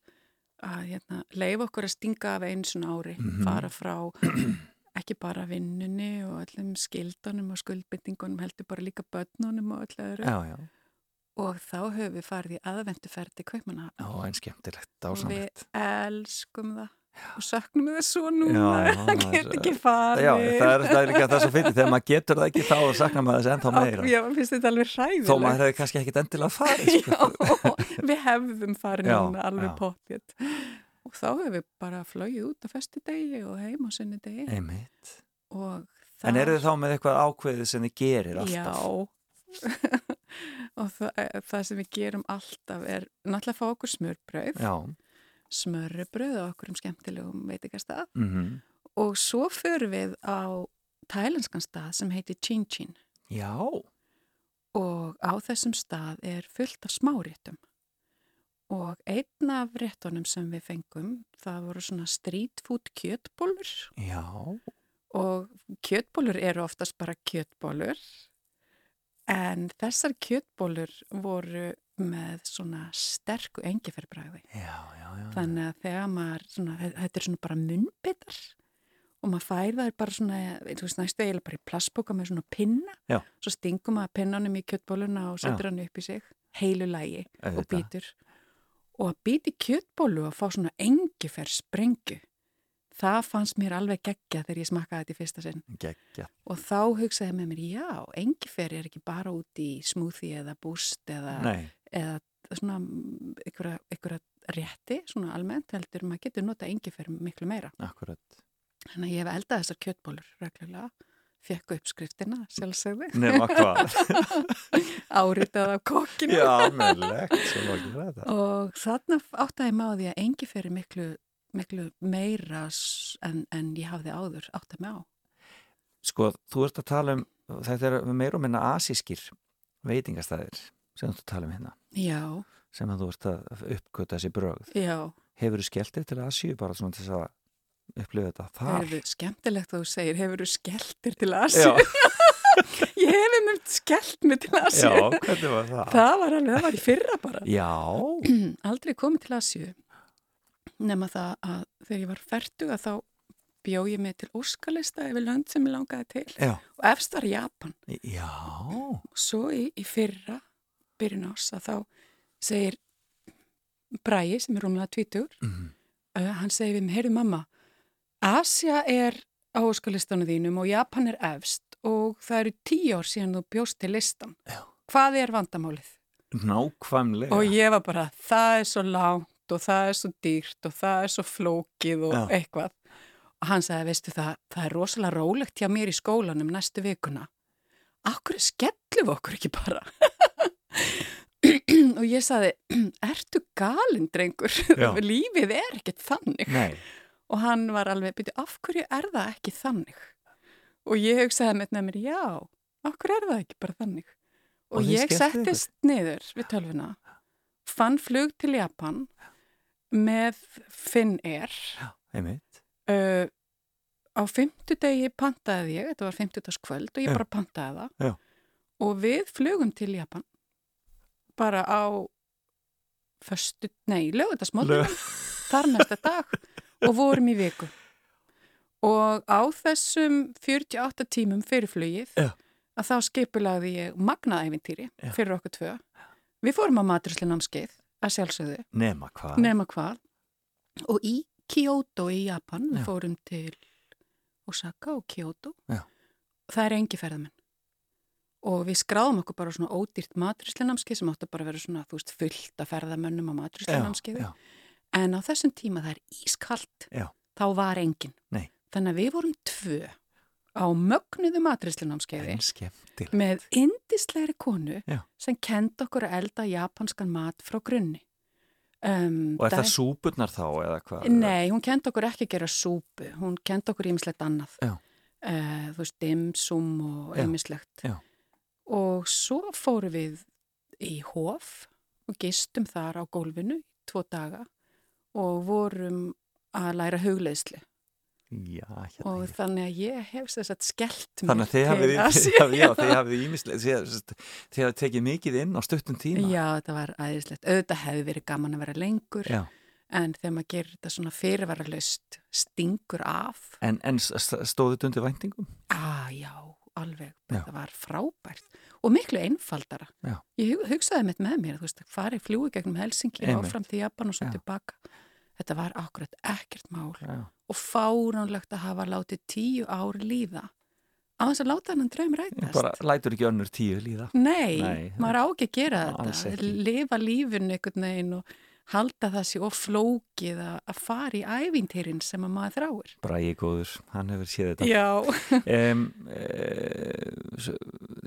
að hérna, leifa okkur að stinga af einu svona ári Mhm. fara frá ekki bara vinnunni og öllum skildunum og skuldbyttingunum heldur bara líka börnunum og öllu öðru. Já, já, og þá höfum við farið í aðvenduferð til Kaupmanna já, en skemmtilegt, og við elskum það. Og söknum við það svo núna. Já, já, það það er- get ekki farið. Já, það er, það er líka það svo fyrir þegar maður getur það ekki þá og saknar maður þess ennþá meira. Já, finnst þetta alveg hræðilegt. Þó maður hefði kannski ekkit endilega farið sko. Já, við hefðum farið Já, núna alveg já. Og þá hefur við bara flogið út á festu degi og heim á sunni degi Einmitt. og En eru þið þá með eitthvað ákveðið sem þið gerir alltaf? Já. Og það, eh, það sem við gerum alltaf er náttúrulega að fá okkur smörbrauð. Já. smörbrauð á okkur um skemmtilegum veitingastað. Mm og svo förum við á tælenskan stað sem heitir Chin Chin. Já, og á þessum stað er fullt af smáréttum og einn af réttunum sem við fengum það voru svona street food kjötbólur já, og kjötbólur eru oftast bara kjötbólur en þessar kjötbólur voru með svona sterku engiferbræði já, já, já. þannig að þegar maður svona, þetta er svona bara munnbitar og maður fær það bara svona þú veist næstu eiginlega bara í plastboka með svona pinna. Já. svo stingum maður pinnanum í kjötbóluna og setur hann upp í sig heilu lægi og býtur og að býti kjötbólu og fá svona engifer sprengu það fannst mér alveg geggja þegar ég smakkaði þetta í fyrsta sinn Gekkja. og þá hugsaði með mér, já, engifer er ekki bara út í smoothie eða boost eða, eða svona einhverja, einhverja rétti, svona almennt heldur maður getur nota engifer miklu meira. akkurat. Þannig að ég hef eldað þessar kjötbólur reglulega, fekk uppskriftina sjálfsögðu, Nefna hvað? áritað af kokkinu já, meðlegt, svo lókið þetta. og þarna áttaði maður því að engifer er miklu, miklu meira en, en ég hafði áður áttaði mig á. Sko, þú ert að tala um, þetta er meira og minna asískir veitingastæðir sem þú tala um hérna, Já, sem að þú ert að uppgöta þessi brögð. já, Hefur þú skellt til Asíu bara svona til þess að upplifa þetta það þar? er skemmtilegt að þú segir, hefur þú skelltir til Asju? Ég hef um skellt mig til Asju. já, hvernig var það? Það var alveg, það var í fyrra bara. Já, Aldrei komið til Asju. Nefna það að þegar ég var færtuga þá bjó ég mig til óskalista yfir lönd sem ég langaði til. já, Og efst var Japan. já, svo í, í fyrra, byrjun ás, að þá segir Bræi, sem er rúmlega tvítur, Mhm. uh, hann segir við mig, heyrðu mamma, Asja er á óskalistanum þínum og Japan er efst og það eru tíu ár síðan þú bjóst til listan. Já. Hvað er vandamálið? nákvæmlega. Og ég var bara, það er svo langt og það er svo dýrt og það er svo flókið og Já. eitthvað. Og hann sagði, veistu það, það er rosalega rólegt hjá mér í skólanum næstu vikuna. Akkur skellum við okkur ekki bara? og ég sagði, ertu galinn, drengur? Lífið er ekkert þannig. Nei, Og hann var alveg, byrju, af hverju er það ekki þannig? Og ég hugsaði með mér, já, af hverju er það ekki bara þannig? Og, Og ég skelltu ykkur? settist niður við tölvuna, fann flug til Japan með Finnair. einmitt. Uh, á fimmtudegi pantaði ég, þetta var fimmtudagskvöld og ég Já. bara pantaði það. Já. Og við flugum til Japan bara á föstu, nei, lögutasmóttunum þar næsta dag og vorum í viku. Og á þessum 48 tímum fyrir flugið Já. að þá skipulagði ég magnaævintýri fyrir okkur tvö. Við fórum á maturslinnámskeið að sjálfsögðu, Nema hvað? nema hvað. Og í Kyoto í Japan, við Já. fórum til Osaka og Kyoto. Já. Það er engi ferðamenn. Og við skráðum okkur bara svona ódýrt maturslinnámskeið sem áttu bara að vera svona, þú veist, fullt af ferðamönnum á maturslinnámskeiði. En á þessum tíma það er ískalt, Já. þá var enginn. Nei. Þannig að við vorum tvö á mögnuðu skemmtileg. með indislegri konu Já. sem kend okkur að elda japanskan mat frá grunni. Um, Og er það súpurnar þá? Nei, hún kend okkur ekki að gera súpu, hún kend okkur ímislegt annað. Uh, þú veist, dimsum og ímislegt. Og svo fórum við í hof og gistum þar á gólfinu tvo daga og vorum að læra hugleiðslu. Já, hérna. Og þannig að ég hef að skellt mér Þannig að þið hafið, hafið, já, þið hafið ímislega, þið, hafið tekið mikið inn á stuttum tíma. Já, þetta var æðislegt. Auðvitað hefði verið gaman að vera lengur Já. en þegar maður gerir þetta svona fyrirvaralaust stingur af. En, en stóðið undir væntingum? Ah, já, alveg. Þetta var frábært og miklu einfaldara. Já. Ég hug- hugsaði með mér, þú veist, farið fljúi gegnum Helsingi Einmitt. áfram til Japan og svo tilbaka. Þetta var akkurat ekkert mál Já. og fáránlegt að hafa látið tíu ár líða á þess að láta hann draum rætast. Bara lætur ekki önnur tíu líða. Nei, Nei, maður á ekki að gera þetta, lifa lífun einhvern veginn og halda það sér og flókið að, að fara í ævintýrin sem að maður þráir. Bræði góður, hann hefur séð þetta. Já, Um, e,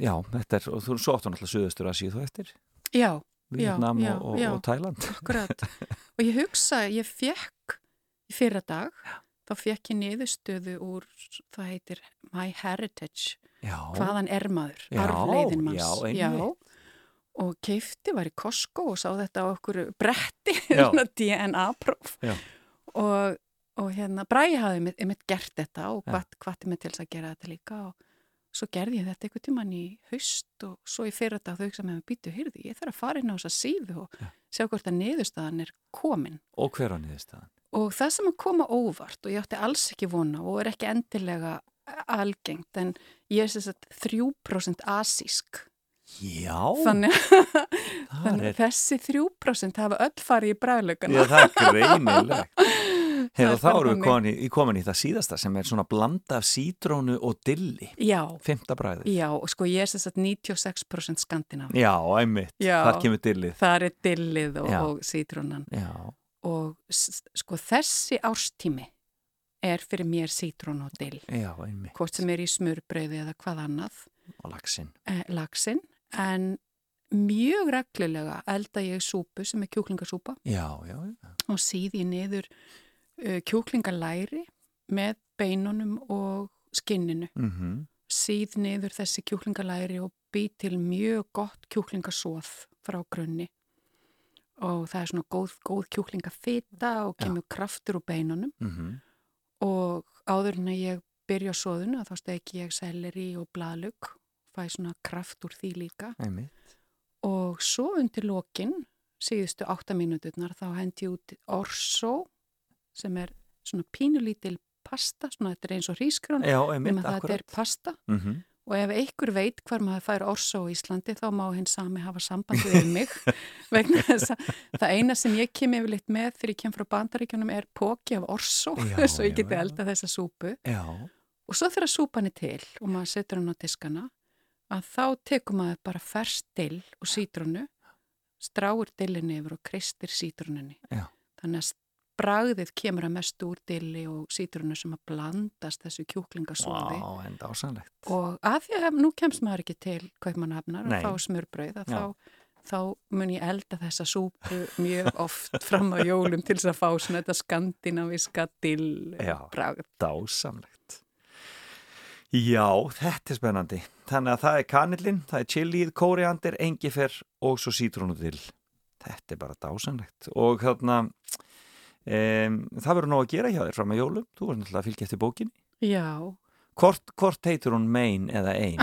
já, þetta er, og þú svo áttu náttúrulega Suðaustur Asíu þú eftir, já, Vietnam já, og, og, já. og Thailand. akkurat. og ég hugsa, ég fekk í fyrra dag þá fekk ég niðurstöðu úr, það heitir My Heritage, Já, hvaðan er maður, Já, arfleiðin manns. já, og keifti, var í Costco og sá þetta á okkur bretti, Já. DNA-próf. Já. Og, og hérna, Bræði hafði mitt, mitt gert þetta og Já. hvati hvat mig til að gera þetta líka og svo gerði ég þetta einhvern tíman í haust og svo í fyrir þetta þau sem hefur býtu hýrði, ég þarf að fara inn á þessa síðu og Já. sjá hvort að niðurstaðan er komin og hver á niðurstaðan? og það sem að koma óvart og ég átti alls ekki vona og er ekki endilega algengt en ég er sem sagt 3% asísk Já, þannig, þannig er, að þessi 3% hafa öll farið í já, bræðlaugana það er greinilegt. Hefur þá erum við komin í, í komin í það síðasta sem er svona blanda af sítrónu og dilli, Já, fymta bræðið. já, og sko ég er sem sagt 96% skandinav Já, einmitt, Já. þar kemur dillið. það er dillið og, og sítrónan Já, og sko þessi árstími er fyrir mér sítrón og dill já, einmitt. hvort sem er í smurbrauði eða hvað annað Og laxinn. eh, lagsin en mjög reglulega elda ég súpu sem er kjúklingasúpa Já, já, já. og síði niður kjúklingalæri með beinunum og skinninu. Mm Síð niður þessi kjúklingalæri og bý til mjög gott kjúklingasóð frá grunni og það er svona góð, góð kjúklingafita og kemur kraftur úr beinunum mhm. og áður en að ég byrja á sóðunu þá steki ég selleri og bladlug fæ svona kraft úr því líka einmitt. og svo undir lokin síðustu átta mínúturnar þá hendi ég út orso sem er svona pínulítil pasta, svona þetta er eins og nema einmitt, það þetta er pasta. Mm og ef einhver veit hvar maður fær orso á Íslandi þá má hinn sami hafa sambandi við mig. Vegna þess að það eina sem ég kem yfirleitt með þegar ég kem frá bandaríkjunum er póki af orso svo ég geti elda þessa súpu. Já, og svo þegar súpan er til og maður setur hann á diskana að þá tekur maður bara ferst dill og sítrunu stráur dillinni yfir og kristir sítrununni Já. þannig að bragðið kemur að mestu úr dilli og sítrunu sem að blandast þessu kjúklingasóði dásanlegt. og að því að nú kemst maður ekki til kaupmannhafnar að fá smurbrauð að Já. þá, þá mun ég elda þessa súpu mjög oft fram á jólum til þess að fá svona þetta skandinaviska dill Já. bragð. Dásamlegt. Já, þetta er spennandi. Þannig að það er kanillin, það er chilið, kóriandir, engifer og svo sítrónudill. Þetta er bara dásamlegt. Og þarna, um, það verður nóg að gera hjá þér fram að jólum. Þú verður náttúrulega að fylgja eftir bókinni. Já, Hvort, hvort heitur hún Main eða Ein?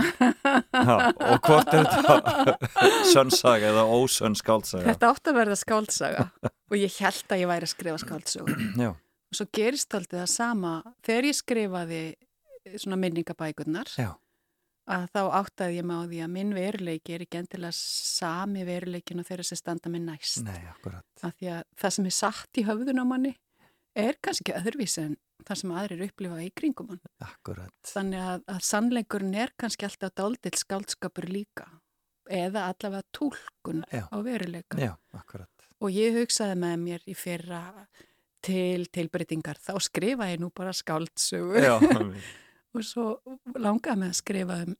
Ha, og hvort er þetta sönnsaga eða ósönn skálsaga? Þetta átt að verða skáldsaga og ég held að ég væri að skrifa skáldsögu. Já, Og svo gerist aldrei það sama þegar ég skrifaði svona minningabækurnar já, að þá áttaði ég mig á því að minn veruleiki er ekki endilega sami veruleikin og þeirra sem standa minn næst. nei, akkurat. Af því að það sem er satt í höfðun á manni er kannski öðruvísi en það sem aðrir upplifa í kringum hann. Akkurat. Þannig að, að sannleikurinn er kannski alltaf dáldill skáldskapur líka eða allavega túlkun Já. á veruleika. Já, akkurat. Og ég hugsaði með mér í fyrra til tilbreytingar, þá skrifa ég nú bara skáldsögu Já, og svo langaði mig að skrifa um,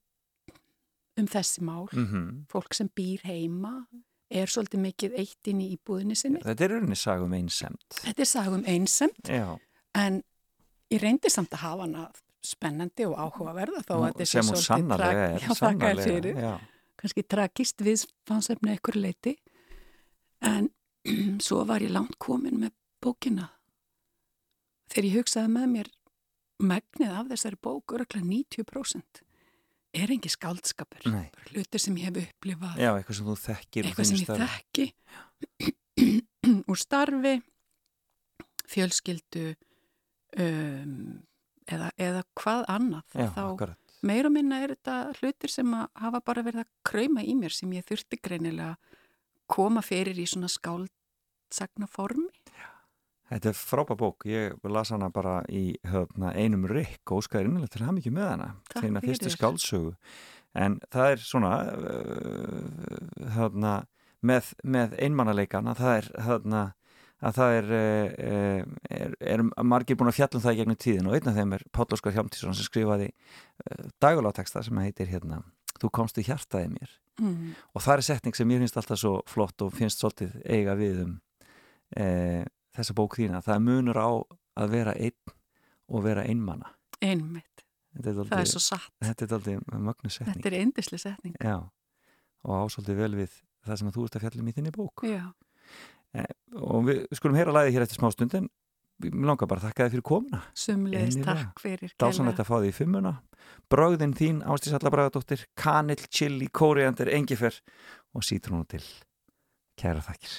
um þessi mál. mm Fólk sem býr heima er svolítið mikið eitt inn í íbúðinni sinni. Þetta er rauninni sagum einsemt. Þetta er sagum einsemt Já, en ég reyndi samt að hafa hana spennandi og áhugaverða þó að þetta svolítið er. Fyrir. Já, kannski tragist við fansefni ekkur leiti en svo var ég langt komin með bókina þegar ég hugsaði með mér megnið af þessari bók örgulega 90% er engi. Bara hlutir sem ég hef upplifað já, eitthvað sem þú þekkir eitthvað sem ég þekki úr starfi fjölskyldu um, eða, eða hvað annað Já, þá akkurat. meira og minna er þetta hlutir sem hafa bara verið að krauma í mér sem ég þurfti greinilega koma fyrir í svona skáldsagna formi. Þetta er frábær bók, ég las hana bara í höfna, einum rikk og óskaði innlega til hann ekki með hana, fyrir. fyrstu skáldsögu. En það er svona uh, höfna, með, með einmannaleikan að það er höfna, að það er, uh, er, er margir búin að fjalla um það í gegnum tíðin og einn af þeim er Páll Óskar Hjámtísson sem skrifaði uh, daguláteksta sem heitir hérna Þú komst í hjartaði mér. Mm. og það er setning sem ég finnst alltaf svo flott og finnst svolítið eiga við um e, þessa bók þína það munur á að vera einn og vera einmanna einmitt, er það er svo satt. þetta er dálítið mögnu setning. Þetta er eindisli setning. Já, og ásóldi vel við það sem þú ert að fjallum í þinni bók. Já, og við skulum heyra læði hér eftir smá stund en mér langar bara að þakka þið fyrir komuna. Sumleis takk fyrir dásanlegt að fá því í fimmuna. Brögðin þín, Ástís Alla Bragadóttir kanill, chili, kóriandir, engifer og sítrónu til. Kæra þakkir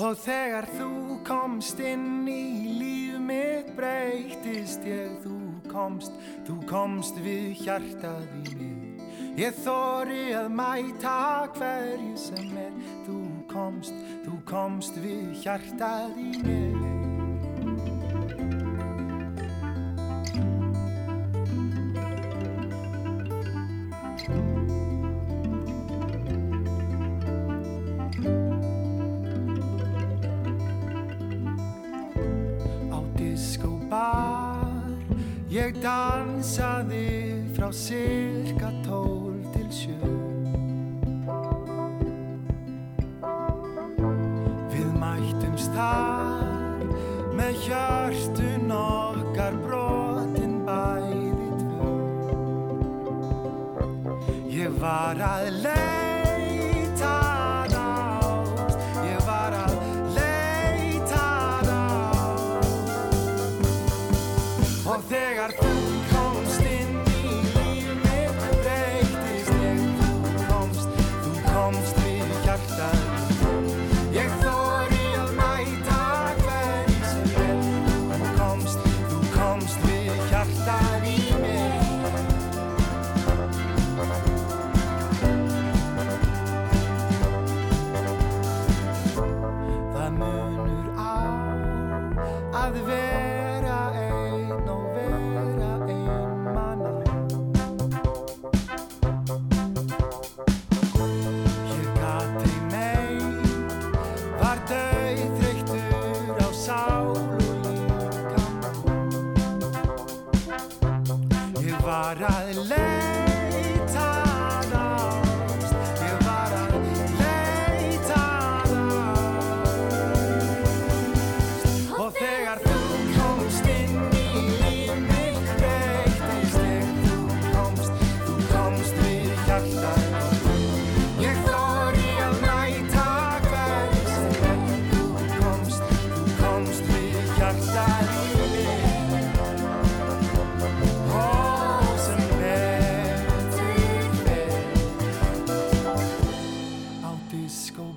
Og þegar þú komst inn í líf mitt breytist ég, þú komst, þú komst við hjartað í mig. Ég þóri að mæta hverju sem er, þú komst, þú komst við hjartað í diskobar Ég dansaði frá cirka tól til sjö. Við mættumst þar með hjörtun okkar brotin bæði tvö. Ég var að leita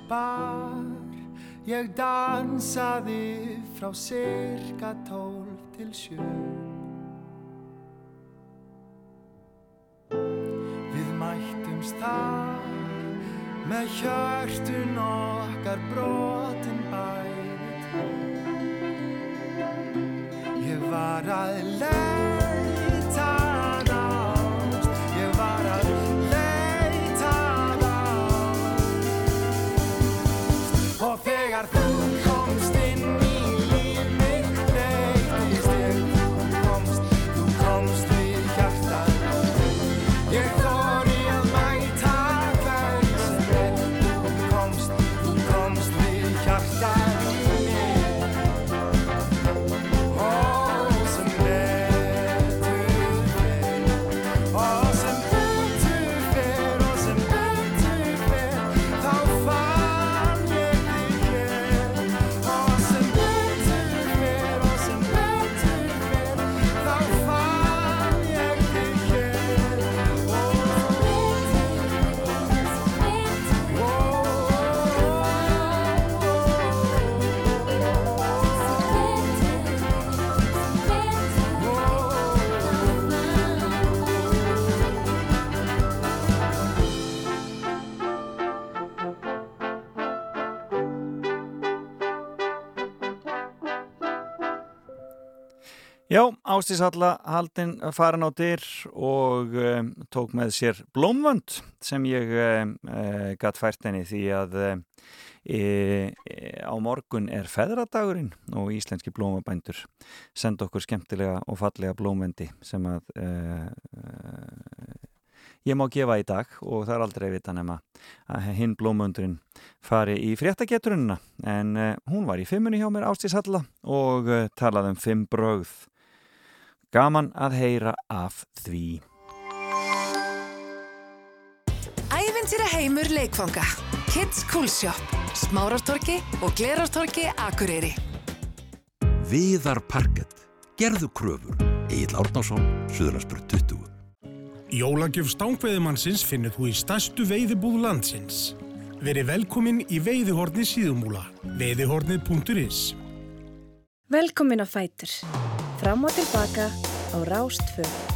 diskobar Ég dansaði frá cirka tólf til sjö. Við mættumst þar með hjörtun okkar brotin bæði Ég var að leita Já, Ástís Halla haldinn farin á dyr og um, tók með sér blómvönd sem ég um, uh, gatt fært henni því að e, e, á morgun er feðradagurinn og íslenski blómabændur senda okkur skemmtilega og fallega blómvendi sem að ég má gefa í dag og það er aldrei vita nema að hinn blómvöndurinn fari í fréttageturunna en hún var í fimmunni hjá mér Ástís Halla og talaði um fimm brögð Gaman að heyra af því. Æventýra heimur leikfanga. Kids Cool Shop. Smárartorki og Glerartorki Akureyri. Viðar Parkett. Gerðu kröfur. Egil Árnarsson, Suðurlandsbjörn 20. Jólagjöf stangveiðimannsins finnur þú í stærstu veiðibúð landsins. Veri velkomin í veiðihorni síðumúla. veiðihorni.is Velkomin á Fætur fram og tilbaka á Rástföð.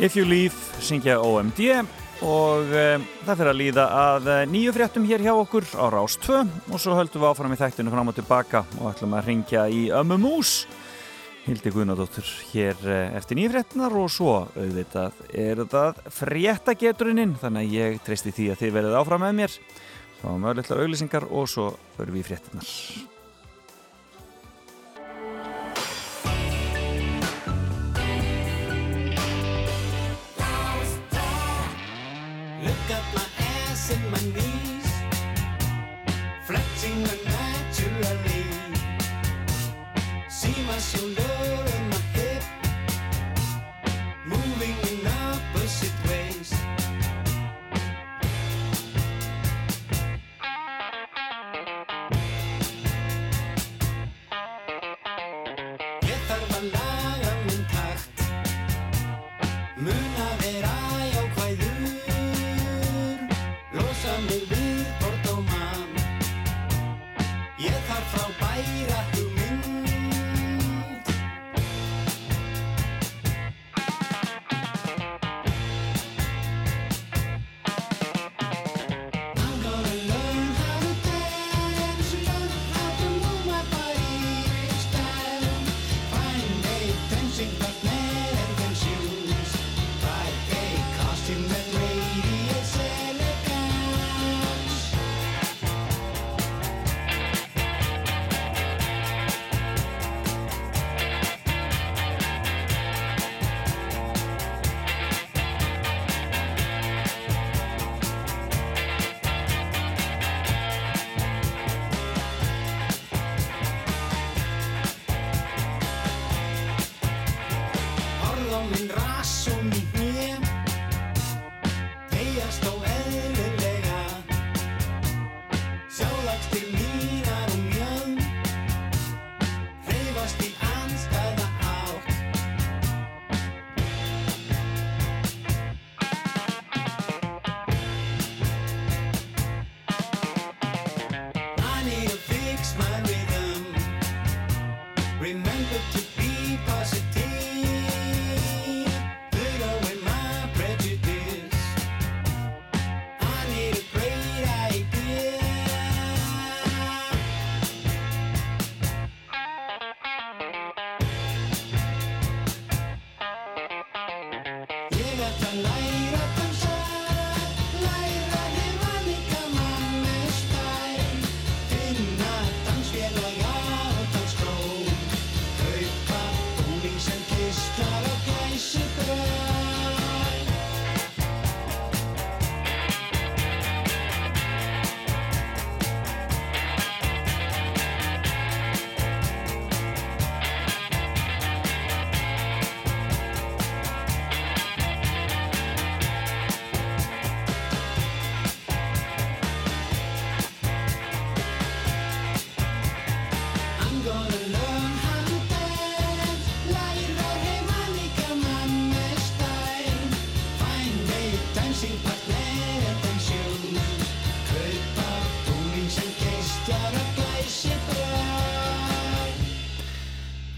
If You Leave, syngja OMD og e, það fyrir að líða að eh, nýju fréttum hér hjá okkur á Rás 2 og svo höldum við áfram í þættinu fram og tilbaka og ætlum að ringja í Ömmu Mús Hildi Guðnadóttur hér eh, eftir nýju fréttinar og svo auðvitað er þetta fréttageturinn þannig að ég treysti því að þið verðið áfram með mér. Þá möguleglar auðlýsingar og svo förum við í fréttinar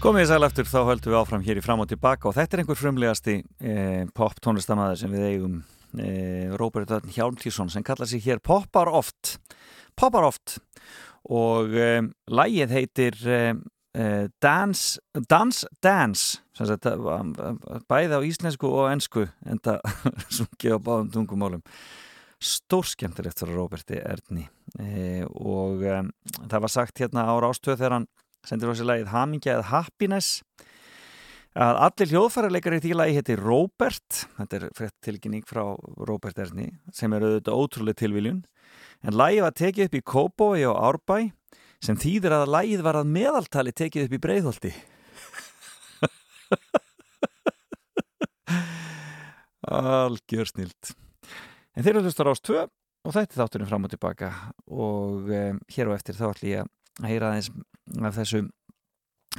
Komið sæl aftur, þá höldum við áfram hér í fram og tilbaka og þetta er einhver frumlegasti eh, pop tónlistamæður sem við eigum eh, Robert Örn Hjálmtísson sem kallar sig hér Poppar oft Poppar oft. Og eh, lægið heitir eh, eh, Dance Dance Dance sagt, eh, bæði á íslensku og ensku en það sungið á báðum tungumálum. Stórskemmtilegt fyrir Roberti Erni. Og það var sagt hérna ára ástöð þegar hann sendir á sig lagið Hamingja eða Happiness. Að allir hljóðfærarleikar í því lagi heiti Robert þetta er frétt tilkynning frá Robert Erni sem er auðvitað ótrúlega tilviljun. En lagið var tekið upp í Kóbói og Árbæ sem þýðir að lagið var að meðaltali tekið upp í Breiðholti. Algjör snilt. En þeir eru hlustar ást 2 og þetta er þátturinn fram og tilbaka. Og um, hér og eftir þá ætlum ég að heyra aðeins af þessu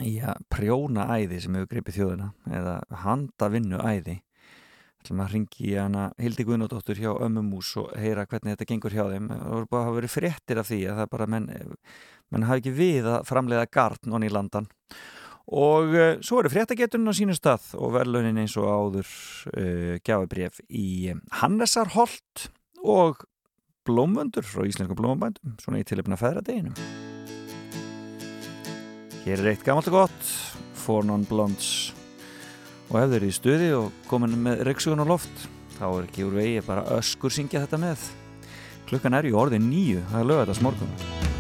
já, prjóna æði sem hefur gripið þjóðina eða handa vinnu æði. Ætlum að ringi í hana Hildi Guðnóttur hjá Ömmumús og heyra hvernig þetta gengur hjá þeim. Og það hafa verið fréttir af því að það bara menn, menn hafi ekki við að framleiða garn onni í landan. Og uh, svo eru fréttageturinn á sínu stað og verðlaunin eins og áður uh, gjafabref í Hannesarholt og blómvöndur frá Íslenska blómabændum svona í tilöfna feðradeginum Hér er eitt gammalt og gott For Non Blondes og ef þeir eru í stuði og komin með reyksugun á loft þá er ekki úr vegi bara öskur syngja þetta með. Klukkan er ju orðin nýju það er lögða þetta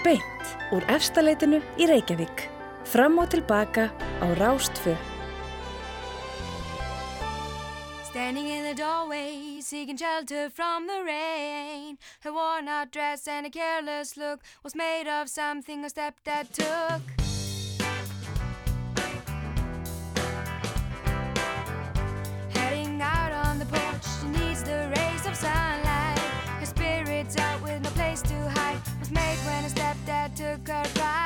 Beint úr efstaleitinu í Reykjavík. Fram og tilbaka á Rástfjö. Standing in the doorway, seeking shelter from the rain. Her worn out dress and a careless look was made of something a step that took. the porch, she needs the rays of sunlight. Her spirit's out with no place to hide. Was made when her stepdad took her ride.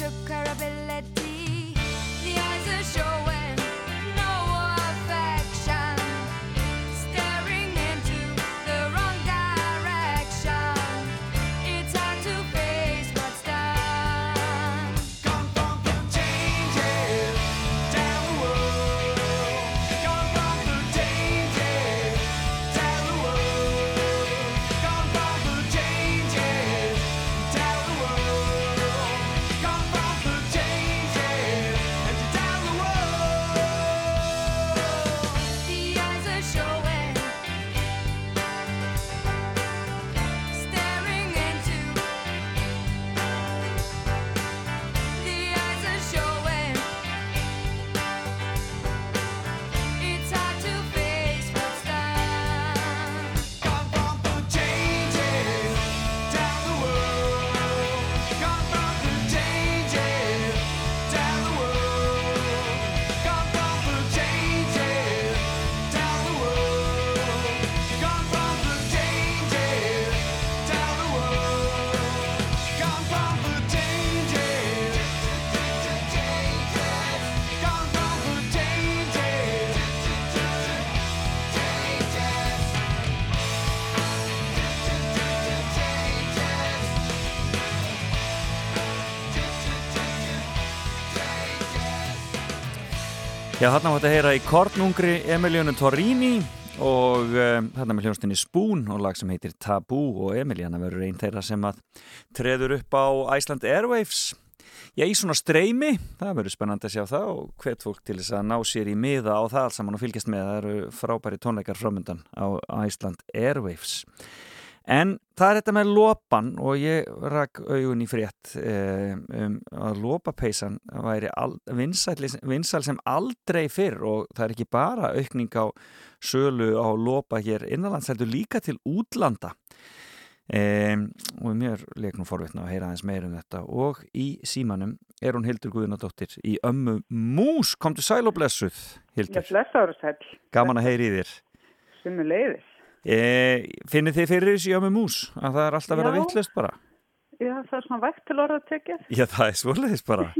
took her ability. The eyes are showing. Já, þarna var þetta að heyra í Kornungri Emilionu Torrini og um, þarna með hljónstinni Spoon og lag sem heitir Tabú og Emiliana verður einn þeirra sem að treður upp á Iceland Airwaves. Já, í svona streymi, það verður spennandi að sjá það og hvet fólk til þess að ná sér í miða á það alls saman og fylgjast með. Það eru frábæri tónleikar framöndan á Iceland Airwaves En það er þetta með lopan og ég rak augun í frétt um, að lopapeisan væri vinsæl sem aldrei fyrr og það er ekki bara aukning á sölu á lopa hér innanlands, heldur líka til útlanda um, og mér leiknum forvitna að heyra aðeins meira um þetta og í símanum er hún Hildur Guðunadóttir í ömmu Mús, komdu sæl og blessuð Hildur. Gaman að heyri í þér. Summu leiðis. E, finnir þið fyrir þessu jámi mús að það er alltaf verið að Já. vittlust bara Já, það er svona vægt til orða tekið. já það er svoleiðis bara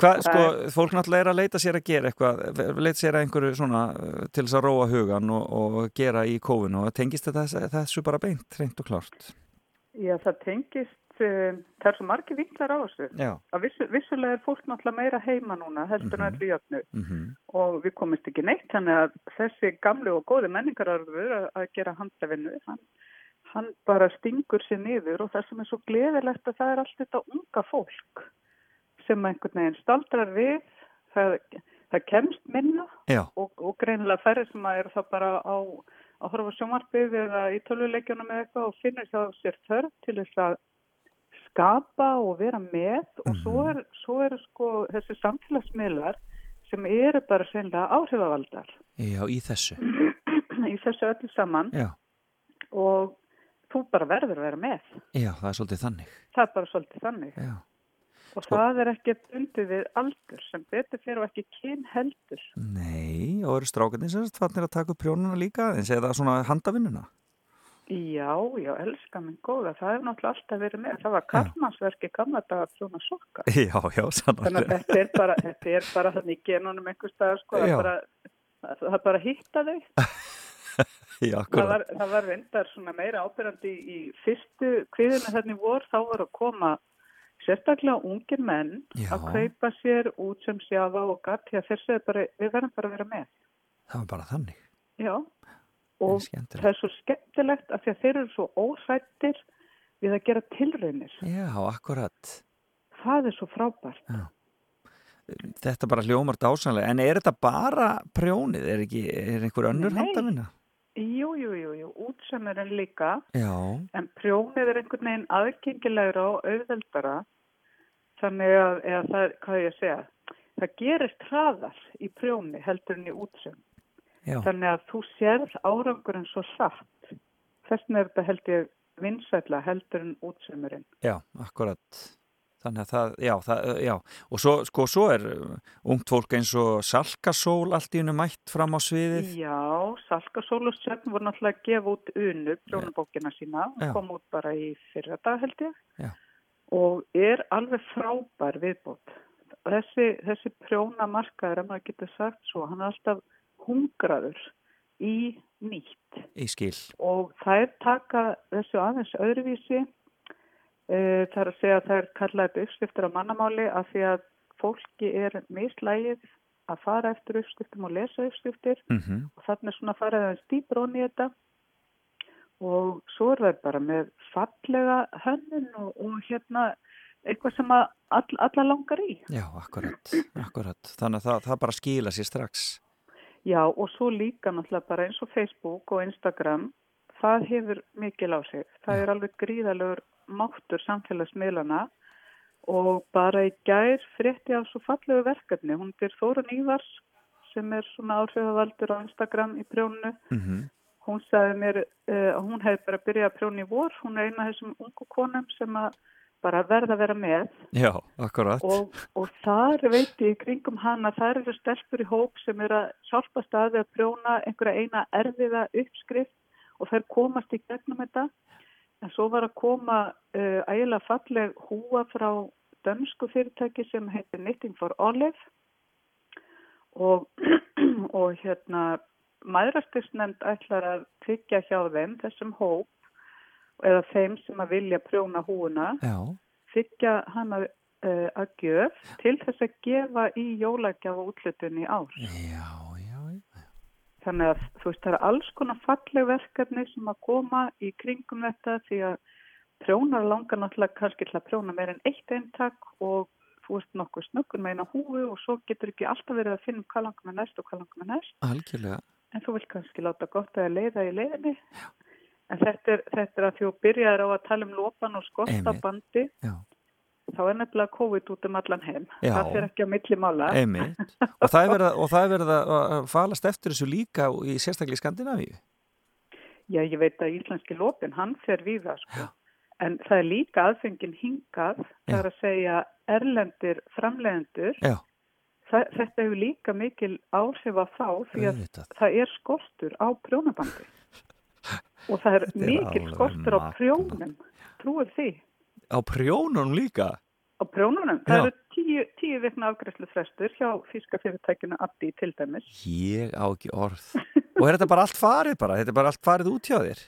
Það sko fólk náttúrulega er að leita sér að gera eitthvað leita sér að einhverju svona uh, til þess að róa hugan og, og gera í kófinu og tengist þetta þessu, bara beint reynd og klárt Já, það tengist, um, það er svo margir vinklar á þessu. Að vissu, vissulega er fólk náttúrulega meira heima núna, heldur en öllu jöfnu. mm Og við komist ekki neitt, þannig að þessi gamlu og góði menningararfur að, að gera handavinnu, hann, hann bara stingur sér niður og það sem er svo gleðilegt að það er allt þetta unga fólk sem einhvern veginn staldrar við, það, það kemst minna og, og greinilega færri sem að eru það bara á að horfa sjónvarpið eða í tölvuleikjunum eða eitthvað og finnur þá sér þörf til þess að skapa og vera með og svo er, svo er sko þessi samfélagsmiðlar sem eru bara sennilega áhrifavaldar. Já í þessu. Í þessu öllu saman. Já. Og þú bara verður að vera með. já það er svolítið þannig. Það er bara svolítið þannig. já. Og það er ekki bundið við aldur sem betur fyrir og ekki kyn heldur. nei og eru strákarnir sem fannir að taka upp prjónuna líka en segja það svona handavinnuna Já, já, elska minn góða, það hefur náttúrulega alltaf verið með. Það var karlmannsverki gamla dag að prjóna sokka. já já Þannig að sannarlega þetta er bara, þetta er bara þannig genunum einhver stað, sko, það Já. er bara, það er bara hitta þau. já Það var, það var reyndar svona meira ábyrjandi í, í fyrstu kviðinu þarna í vor, þá var að koma sérstaklega ungir menn Já. að kaupa sér út sem sjáfa og gatt, því að þeir segja bara, við verðum bara að vera með. það var bara þannig Já, og það er svo skemmtilegt að því að þeir eru svo óhrættir við að gera tilraunir. já akkurat. Það er svo frábært. þetta bara hljómar dásanlega en er þetta bara prjónið? Er ekki er einhver önnur Nei. handavinna? Jú, jú, jú, jú, útsemurinn líka, já. En prjónið er einhvern veginn aðgengilegra og auðveldara, þannig að, eða það er, hvað ég að segja, það gerist hraðar í prjóni heldur en í útsem. Já Þannig að þú sérð árangurinn svo satt. Þess vegna er þetta held ég vinsætla heldur en útsemurinn. Já, akkurat. Þannig að það, já, það, já, og svo, sko, svo er uh, ungt fólk eins og Salkasól allt í hennu mætt fram á sviðið. Já, Salkasól og Sjöfn voru náttúrulega að gefa út unu, prjónubókina sína, Já. kom út bara í fyrra dag held ég. Já. Og er alveg frábær viðbót. Þessi, þessi prjónamarkaður, ef maður getur sagt svo, hann er alltaf hungraður í nýtt. Í skil. Og þær taka þessu aðeins öðruvísi. Það er að segja að er kallaði uppskriftur á mannamáli af því að fólki er mislægið að fara eftir uppskriftum og lesa uppskriftir Mm og þannig svona að fara aðeins dýpr onni í þetta og svo er það bara með fallega hönnun og, og hérna eitthvað sem að all, alla langar í. Já, akkurat, akkurat. Þannig að það, það bara skila sér strax. Já og svo líka náttúrulega bara eins og Facebook og Instagram, það hefur mikil á sig. Það er alveg gríðalegur máttur samfélagsmiðlana og bara í gær frétti af svo fallegu verkefni. Hún er Þórun Ívars sem er svona áhrifavaldur á Instagram í prjónu. Mm Hún sagði mér uh, að hún hefði bara byrjað að prjóna í vor. Hún er eina af þessum ungu konum sem að bara verða að vera með. Já, og, og þar veit ég kringum hana, þar eru stelpur í hóp sem er að hjálpa staði að prjóna einhverja eina erfiða uppskrift og þær komast í gegnum þetta. En svo var að koma uh, ægilega falleg húa frá dönsku fyrirtæki sem heitir Knitting for Olive. Og, og hérna maðurastisnefnd ætlar að tryggja hjá þeim þessum hóp eða þeim sem að vilja prjóna húuna þykja hana uh, að gjöf til þess að gefa í jólagjafa útlutunni í ár. Já, já, já. Þannig að þú veist, það er alls konar falleg verkefni sem að koma í kringum þetta því að prjónar langar náttúrulega kannski til að prjóna meir en eitt eintak og þú veist nokkuð snöggur með eina húfu og svo getur ekki alltaf verið að finna um hvað langar með næst og hvað langar með næst. Algjörlega. En þú vilt kannski láta gott að leiða í leiðinni. Já. En þetta er, þetta er að þú byrjaðir á að tala um lopan og skottabandi. Já. Þá er nefnilega COVID út um allan heim. Já. Það fyrir ekki á milli mála. Einmitt. Og það er verið, að- og það er verið að að falast eftir þessu líka í sérstaklega í Skandinavíu. Já, ég veit að íslenski lopin, hann fer við það sko. En það er líka aðfengin hingað, það er að segja erlendir framlegendur. Já. Það, þetta hefur líka mikil áhrif á þá því að Auðvitað. það er skortur á prjónabandi. Og það er er mikil skortur á prjónum, trúið því. Á prjónunum líka. Á prjónunum, Já. það eru tíu, tíu vikna afgræslu frestur hjá físka fyrirtækinu Abdi til dæmis. Ég á ekki orð. Og er þetta bara allt farið bara? Þetta er bara allt farið út hjá þér?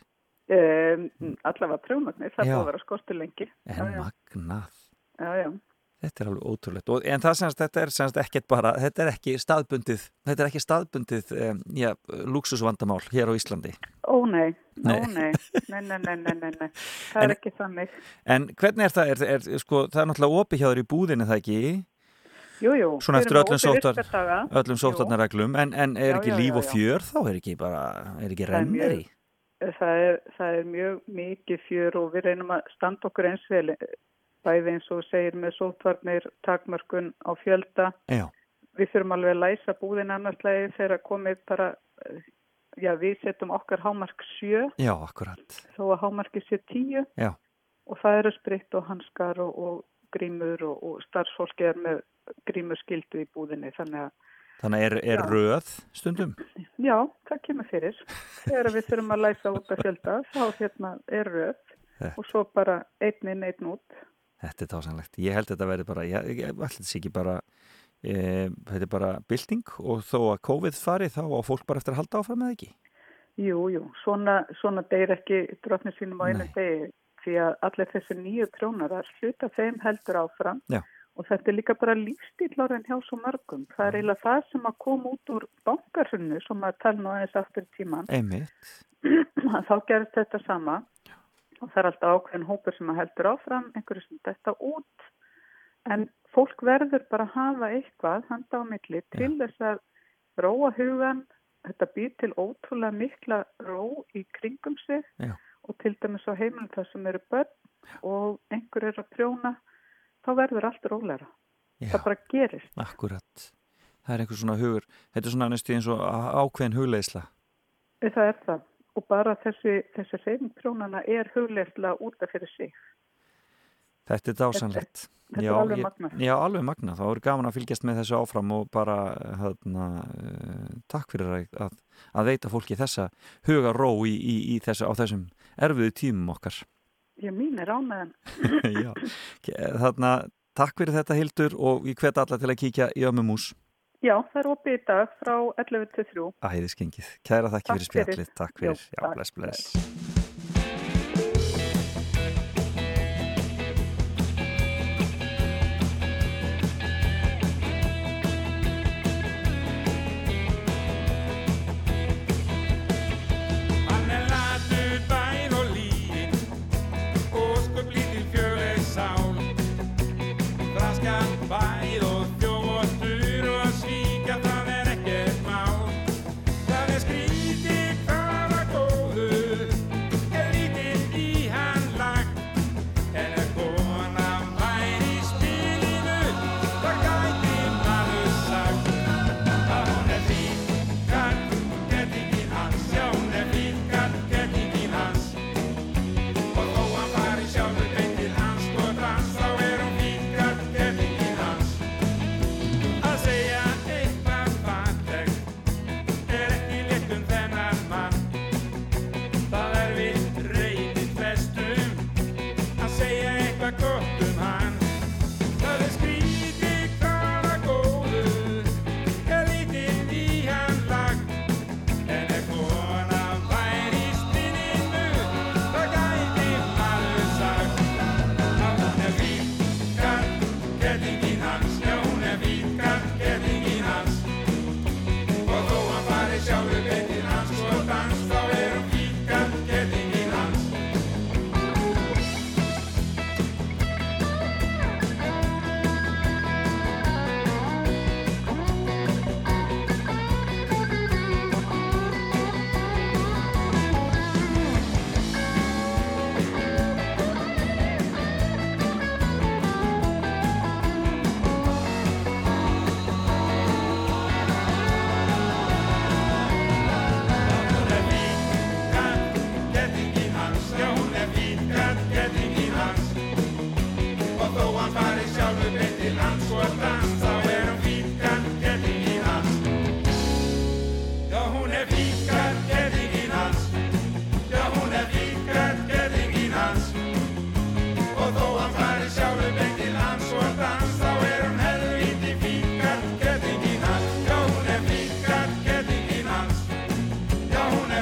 Um, allavega prjónarnir, það Já. búið að vera skortur lengi. En Já, já. magnað. Já, já. Þetta er alveg ótrúlegt. Og, en það semst, þetta er semst ekkert bara, þetta er ekki staðbundið, þetta er ekki staðbundið, um, já, luxusvandamál hér á Íslandi. Ó nei, ó Nei. nei, nei, nei, nei, nei, nei, nei. það En- er ekki þannig. En hvernig er það? Er, er, sko, það er náttúrulega opið hjá þér í búðinni, það ekki? Jú, jú. Svona eftir öllum, virkadaga. öllum sóttarnarreglum, en, en er Já, ekki já, líf já, og fjör þá? Er ekki bara, er ekki rennir í? Það er, það er mjög mikið fjör og við reynum að standa okkur eins vel, bæði eins og segir með sótvarnir, takmörkun á fjölda. Já. Við þurfum alveg að læsa búðin annarslega þegar komið bara, eh, já við setjum okkar hámark sjö, Já, akkurat. þó að hámarki sé tíu. Já. og það eru spritt og hanskar og, og grímur og, og starfsfólki er með grímur skildu í búðinni þannig að Þannig er, er röð stundum? já, það kemur fyrir þegar við þurfum að læsa út að fjölda þá hérna er röð og svo bara einn inn, einn út Þetta er tásanlegt. Ég held þetta verði bara, ég, ég þetta sé ekki bara, e, þetta er bara bylting og þó að COVID fari þá á fólk bara eftir að halda áfram eða ekki? jú, jú, svona, svona deyr ekki drotni sínum á einu degi því að allir þessi nýju prjónarar hluta þeim heldur áfram Já. og þetta er líka bara lífstíl orðin hjá svo mörgum það er eiginlega það sem að koma út úr bankarhunnu sem að tala nú aðeins aftur tíman Einmitt. að þá gerist þetta sama og það er alltaf ákveðin hópur sem að heldur áfram, einhverju sem þetta út en fólk verður bara að hafa eitthvað handa á milli til þess að róa hugan þetta býr til ótrúlega mikla ró í kringum sig Já. og til dæmis á heimilum það sem eru börn og einhver er að prjóna þá verður allt róleira Já. það bara gerist Akkurat. Það er einhver svona hugur, þetta er svona næstu eins og ákveðin hugleisla. það er það og bara þessi, þessi reyning prjónana er hugleislega út af fyrir sig Þetta er dásanlegt. þetta er alveg magnað. Já, alveg magnað. Það voru gaman að fylgjast með þessu áfram og bara hérna, uh, takk fyrir að, að, að veita fólki þessa huga ró í, í, í þessu, á þessum erfiðu tímum okkar. ég mín er ánæðan Já, þarna, takk fyrir þetta Hildur og ég hvet alla til að kíkja í ömmumús. Já, það er opið í dag frá 11 til 3. Æðiskengið. Kæra þakki fyrir spjallið. Takk fyrir. Já, bless, bless.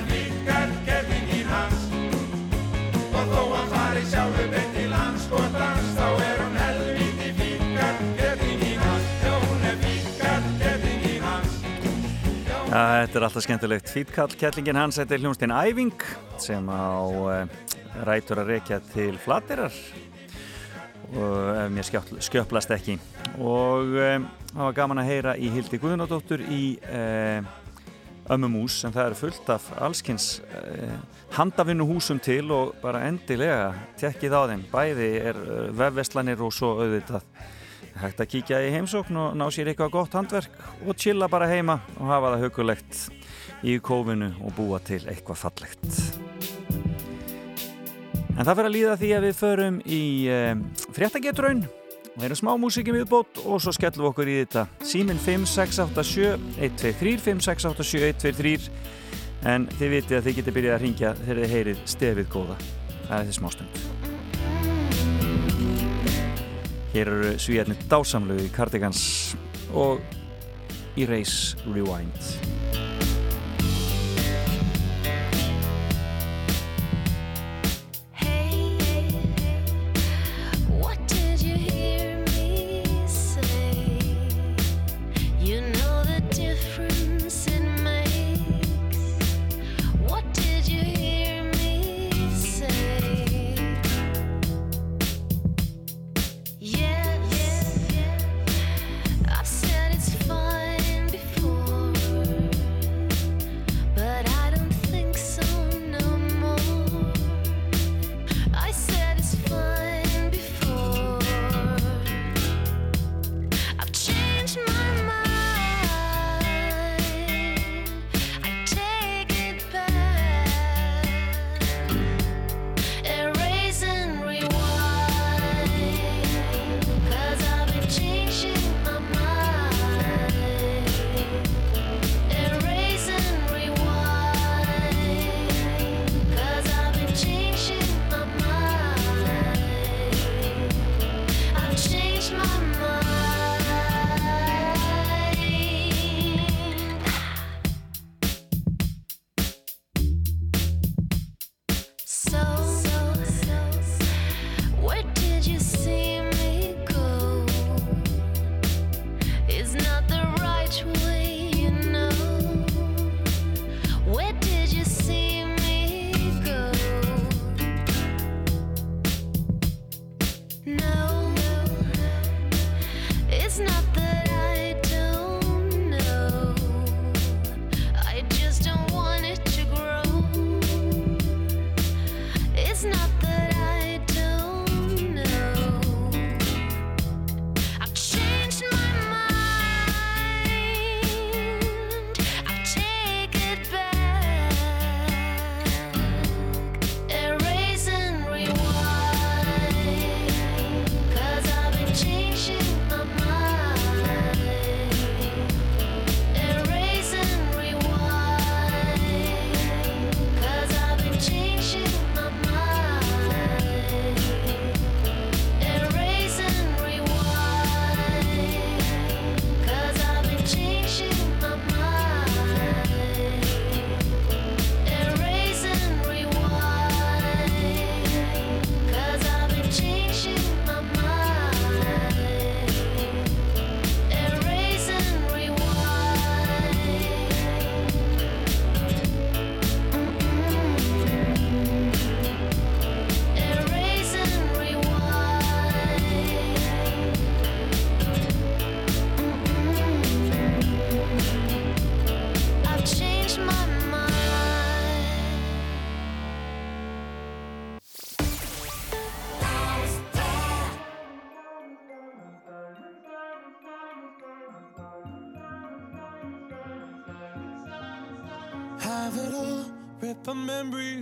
Er fíkar, gerðingin hans. Og þó hann fari sjálfur beint hans og dans Þá er hún helviti fíkar, gerðingin hans. Já, hún er fíkar, gerðingin hans. Ja, þetta er alltaf skemmtilegt. Fýtkall kettlingin hans, þetta er hljónstein Æving sem á uh, rætur að rekja til flatirar ef mér skjöpl, skjöplast ekki. Og um, það var gaman að heyra í Hildi Guðnadóttur í uh, Ömmumús sem það eru fullt af allskins uh, handavinnuhúsum til og bara endilega tekkið á þeim. Bæði er uh, vefveslanir og svo auðvitað hægt að kíkja í heimsókn og ná sér eitthvað gott handverk og chilla bara heima og hafa það hugulegt í kófinu og búa til eitthvað fallegt. En það fyrir að líða því að við förum í um, fréttagetraun og erum smá músikim viðbót og svo skellum við okkur í þetta síminn 5687 123 5687 123 en þið vitið að þið getið byrjað að ringja þegar þið heyrið stefið góða. Það er því smástund. Hér eru svíjarnir dásamlegu í Cardigans og Erase Rewind.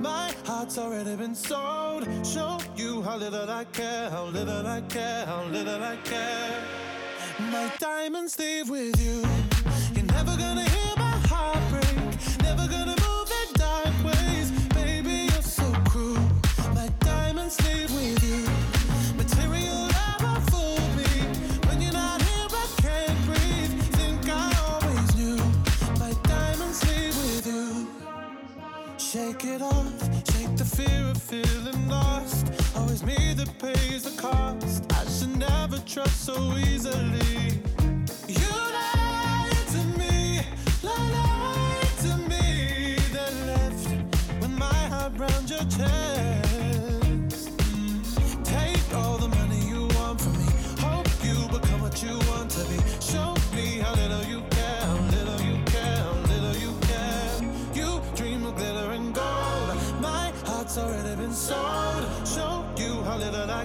My heart's already been sold. Show you how little I care, how little I care, how little I care. My diamonds leave with you. You're never gonna hear my heart break. Never gonna move in dark ways. Baby, you're so cruel. My diamonds leave with you. Shake it off, shake the fear of feeling lost. Always me that pays the cost. I should never trust so easily. You lied to me, lied to me, then left with my heart round your chest.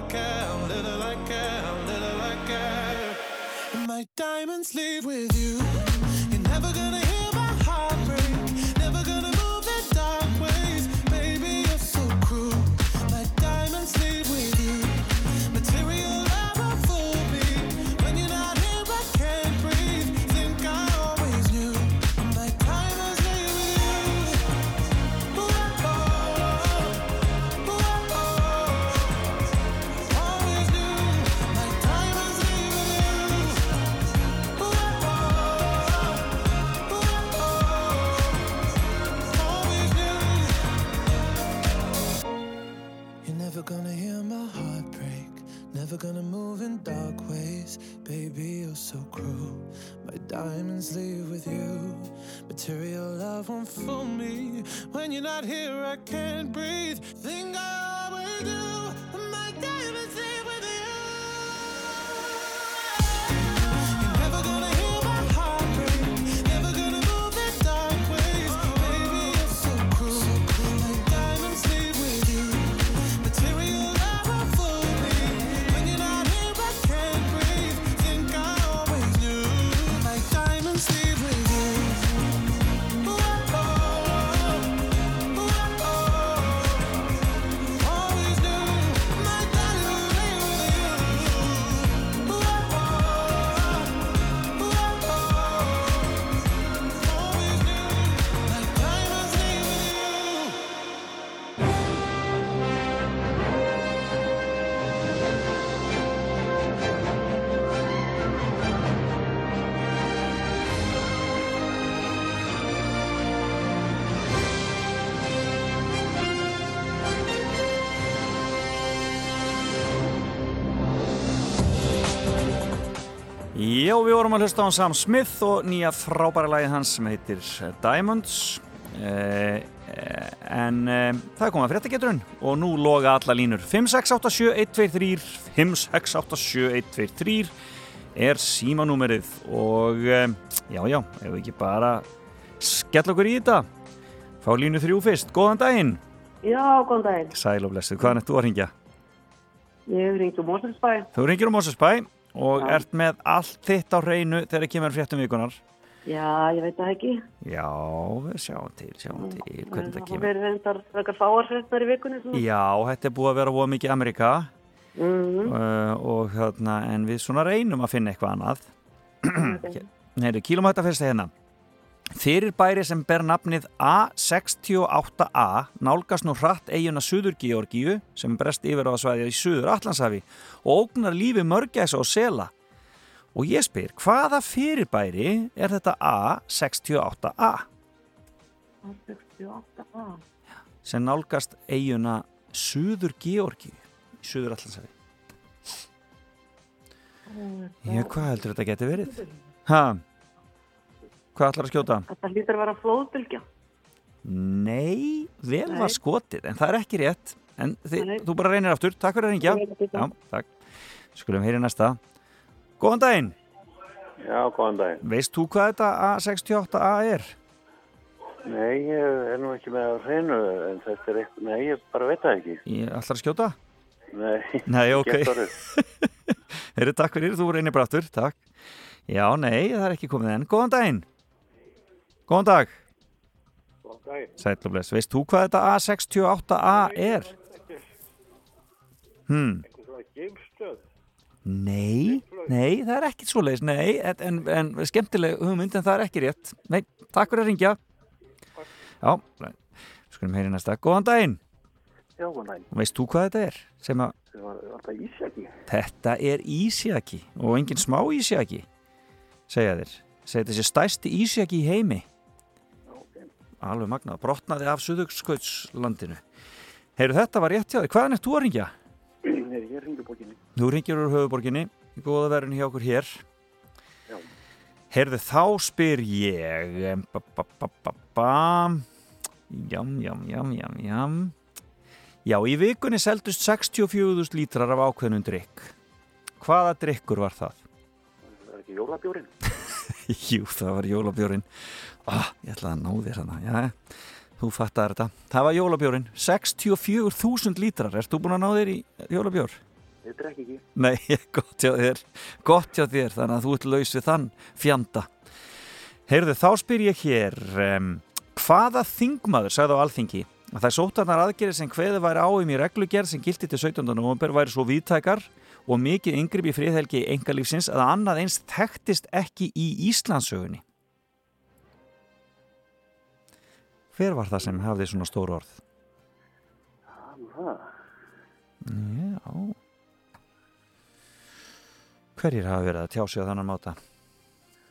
How little I care, how little I care, how little I care. And my diamonds leave with you. Gonna move in dark ways. Baby, you're so cruel. My diamonds leave with you. Material love won't fool me. When you're not here, I can't breathe. Think I always do. Vorum að hlusta á Sam Smith og nýja frábæra lagið hans sem heitir Diamonds. Eh, eh, en eh, það er komið að fréttageturinn og nú loga alla línur. 5687123 5687123 er símanúmerið. Og eh, já, já, ef við ekki bara skella okkur í þetta. Fá línu þrjú fyrst, góðan daginn. Já, góðan daginn. Sæl og blessuð, hvaðan ert þú að ringja? Ég hef ringt um Moselsbæ. Þú ringir um Mósesbæ og Já. ert með allt þitt á hreinu þegar það kemur fréttum vikunar Já, ég veit það ekki. Já, við sjáum til, sjáum til hvernig það Það kemur. verður reyndar frekar fáarsveitnar í vikunni. svona. Já, þetta er búið að vera voða mikið Amerika Mhm. uh, og hérna, en við svona reynum að finna eitthvað annað. Nei, kílómetra fyrst hérna. Fyrirbæri sem ber nafnið A68A nálgast nú hratt eiguna Suður Georgíu sem brest yfir á svæði í Suður Allandshafi og ógnar lífi mörgæsa og sela. Og ég spyr, hvaða fyrirbæri er þetta A68A 68A. sem nálgast eiguna Suður Georgíu í Suður Allandshafi? Já, hvað heldur þetta geti verið? Ha? Hvað ætlar að skjóta? Þetta hlýtur að vera flóðbylgja. Nei, vel Nei. var skotið, en það er ekki rétt. En þi, Nei. þú bara reynir aftur. Takk fyrir að ringja. Já, takk. Skulum heyri næsta. Góðan daginn. Já, góðan daginn. Veist þú hvað þetta A68A er? Nei, ég er nú ekki með að hreinu, en þetta er eitthvað, nei, ég bara veit það ekki. Ég ætlar að skjóta? Nei, Nei, ok. Heyrðu, takk fyrir, þú reynir brattur, takk. Já, nei, það er ekki komið enn. Góðan daginn. Góðan dag. Góðan og bless. Veist þú hvað þetta A68A er? Hmm. Eitthvað svona geimstöð. Nei, nei, það er ekki svoleiðis, nei, en, en skemmtileg hugmynd en það er ekki rétt. Nei, takk fyrir að ringja. Já, nei, skulum heyri næsta. Góðan daginn. Já, góðan daginn. Veist þú hvað þetta er? Sem að var það ísjaki. þetta er ísjaki og engin smá ísjaki, segja þér. Segja þessi stærsti ísjaki í heimi. Alveg magnað, brotnaði af Suðugskautslandinu. Heyrðu þetta var rétt hjá þig, hvaðan er þú að ringja? Nei, ég ringi bókinni. Þú ringir úr höfuborginni, góða verðin hjá okkur hér. Já. Heyrðu, þá spyr ég, ba, ba, ba, ba, ba. jam, jam, jam, jam, jam. Já, í vikunni seldust 64.000 lítrar af ákveðnum drikk. Hvaða drikkur var það? Það er ekki jólabjórin. Jú, það var jólabjórin. Ah, ég ætlaði að ná þér hana. Já, þú fattar þetta. Það var jólabjórin. 64.000 lítrar. Erst þú búin að ná þér í jólabjór? Ég drekk ekki. Nei, gott hjá þér. Gott hjá þér, þannig að þú ert laus við þann fjanda. Heyrðu, þá spyr ég hér, um, hvaða þingmaður, sagði á alþingi, að það sótarnar aðgerið sem hveði væri áum í reglugerð sem gildi til 17. november væri svo viðtækar og mikið yngripp í friðhelgi engalífsins að annað eins þekktist ekki í Íslandsögunni. Hver var það sem hafði svona stór orð? Það það. Já. Hverjir hafa verið að tjá sig á þannan máta?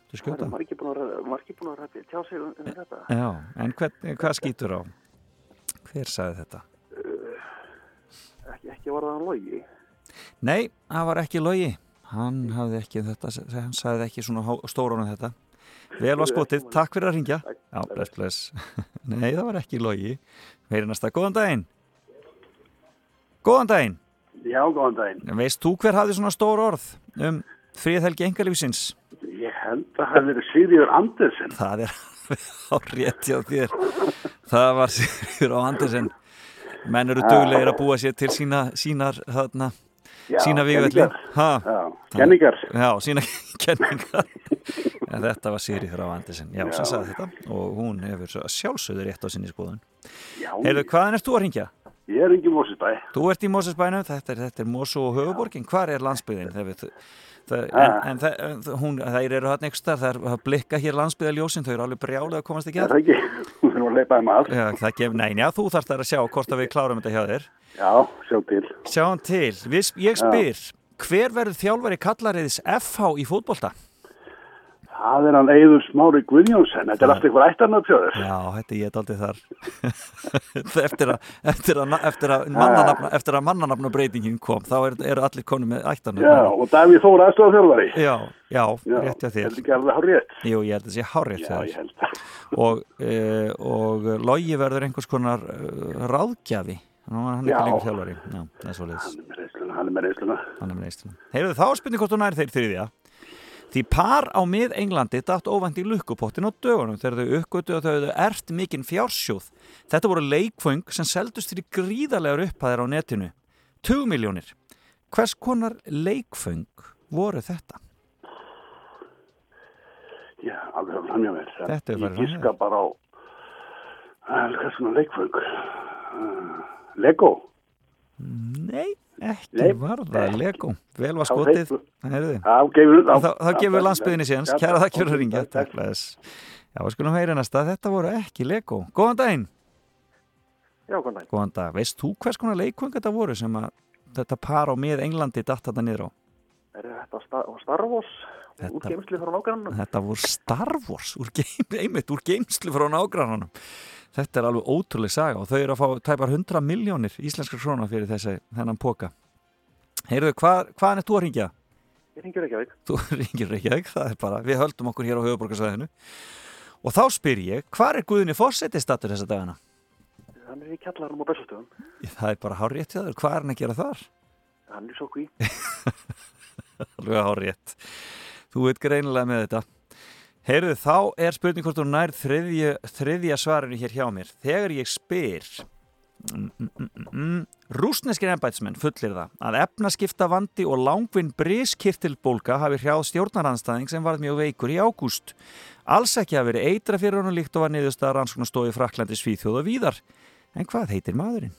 Þú Það skjóta? er margir búin að, margir búin að rætti, tjá sig um um þetta. Já, en hvern, hvað skýtur á? Hver sagði þetta? Ekki, ekki var það hann logi. Nei, það var ekki logi. Hann hafði ekki þetta, hann sagði ekki svona stóran um þetta. Vel var skotið, takk fyrir að ringja. Já, bless, bless. Nei, það var ekki logi. Heyri næsta, góðan daginn. Góðan daginn. Já, góðan daginn. Veist þú hver hafði svona stór orð um friðhelgi engalífsins? Ég held að það verið Sigriður Andersen. Það er á rétt hjá þér. Það var Sigurður á Andersen. Menn eru duglegir að búa sér til sína, sínar, þarna, sína vígvelli. kenningar. Já, sína kenningar. En þetta var Sigurður á Andersen. Já, sem sagði þetta. Og hún hefur sjálfsögður rétt á sinni skoðun. Heyrðu, hvaðan ert þú að ringja? Ég er ekki Mósisbæ. Þú ert í Mósesbænum, þetta er, er Mósu og höfuborgin. Hvar er landsbyðin? Það, við, það, en, Ah. en það, hún, það eru hann ekstar, það er að blikka hér landsbyðaljósin, þau eru alveg brjálið að komast ekki Er að. það ekki? Þú erum að leipaði maður. Já, það gef, nein, já, þú þarft að sjá hvort að við klárum þetta hjá þér. Já, sjá til. Sjáum til. Við, ég spyr, hver verður þjálfari kallariðis FH í fótbolta? Það er hann Eiður Smári Guðjónsson. Þetta er allt eitthvað ættarnafjöður. Já, þetta ég er aldrei þar. eftir, að, eftir, að, eftir, að mannanafna, eftir að mannanafna breytingin kom, þá eru er allir konum með ættarnafna. Er það það. Konar. Nú er hann Já. ekki lengur þjálfari. Já, það er svo leiðis. Hann er með reysluna. Hann er með reysluna. Heyrðu þá er spurning hvort þú nær þeir þriðja. Því par á mið Englandi datt óvænt í lukkupottin á dögunum þegar þau uppgötu að þau hefðu ert mikinn fjársjóð. Þetta voru leikföng sem seldust fyrir gríðarlegar upphæðir á netinu. 20 miljónir. Hvers konar leikföng voru þetta? Já, alveg að framjá mér. Þetta er farið Ég giska bara á, uh, hvað svona leikföng? Lego? Nei, ekki Nei. var það Lego. Vel var skotið. þá, gefur landsbyðinni séns. Kæra þakk fyrir að ringja. takk. Bless. Já, við skulum heyra næsta. Þetta voru ekki Lego. Góðan daginn. Já, góðan daginn. Góðan dag. Veist þú hvers konar leikvöng þetta voru sem að þetta par á mið Englandi datt þetta niður á? Er þetta Star, Wars? Þetta-? Þetta voru Star Wars úr, geim, einmitt, úr geimslu frá nágrannanum. Þetta er alveg ótrúleg saga og þau eru að fá tæpar 100 miljónir íslenskar krónar fyrir þessi, þennan póka. Heyrðu, hvað, hvaðan er þú að ringja? Ég ringir þig. Þú ringir ekki, það er bara, við höldum okkur hér á höfuborgarsvæðinu. Og þá spyr ég, hvað er Guðinni Fossetti statur þessa dagana? Hann er í kjallarum á Bessastöðum. Það er bara hár rétt hjá þér, hvað er hann að gera þar? Hann er svo kví. Alveg hár rétt. Þú veit greinilega með þetta. Heyrðu, þá er spurning hvort þú nær þriðja, þriðja svarinu hér hjá mér. Þegar ég spyr, mm, mm, mm, mm, rúsneskir embætsmenn fullir það að efnaskipta vandi og langvinn briskirtilbólga hafi hrjáð stjórnaranstæðing sem varð mjög veikur í ágúst. Alls ekki hafi verið eitra fyrir honum líkt og var niðurstaðar rannsóknastói Fraklandi Svíþjóð og víðar. En hvað heitir maðurinn?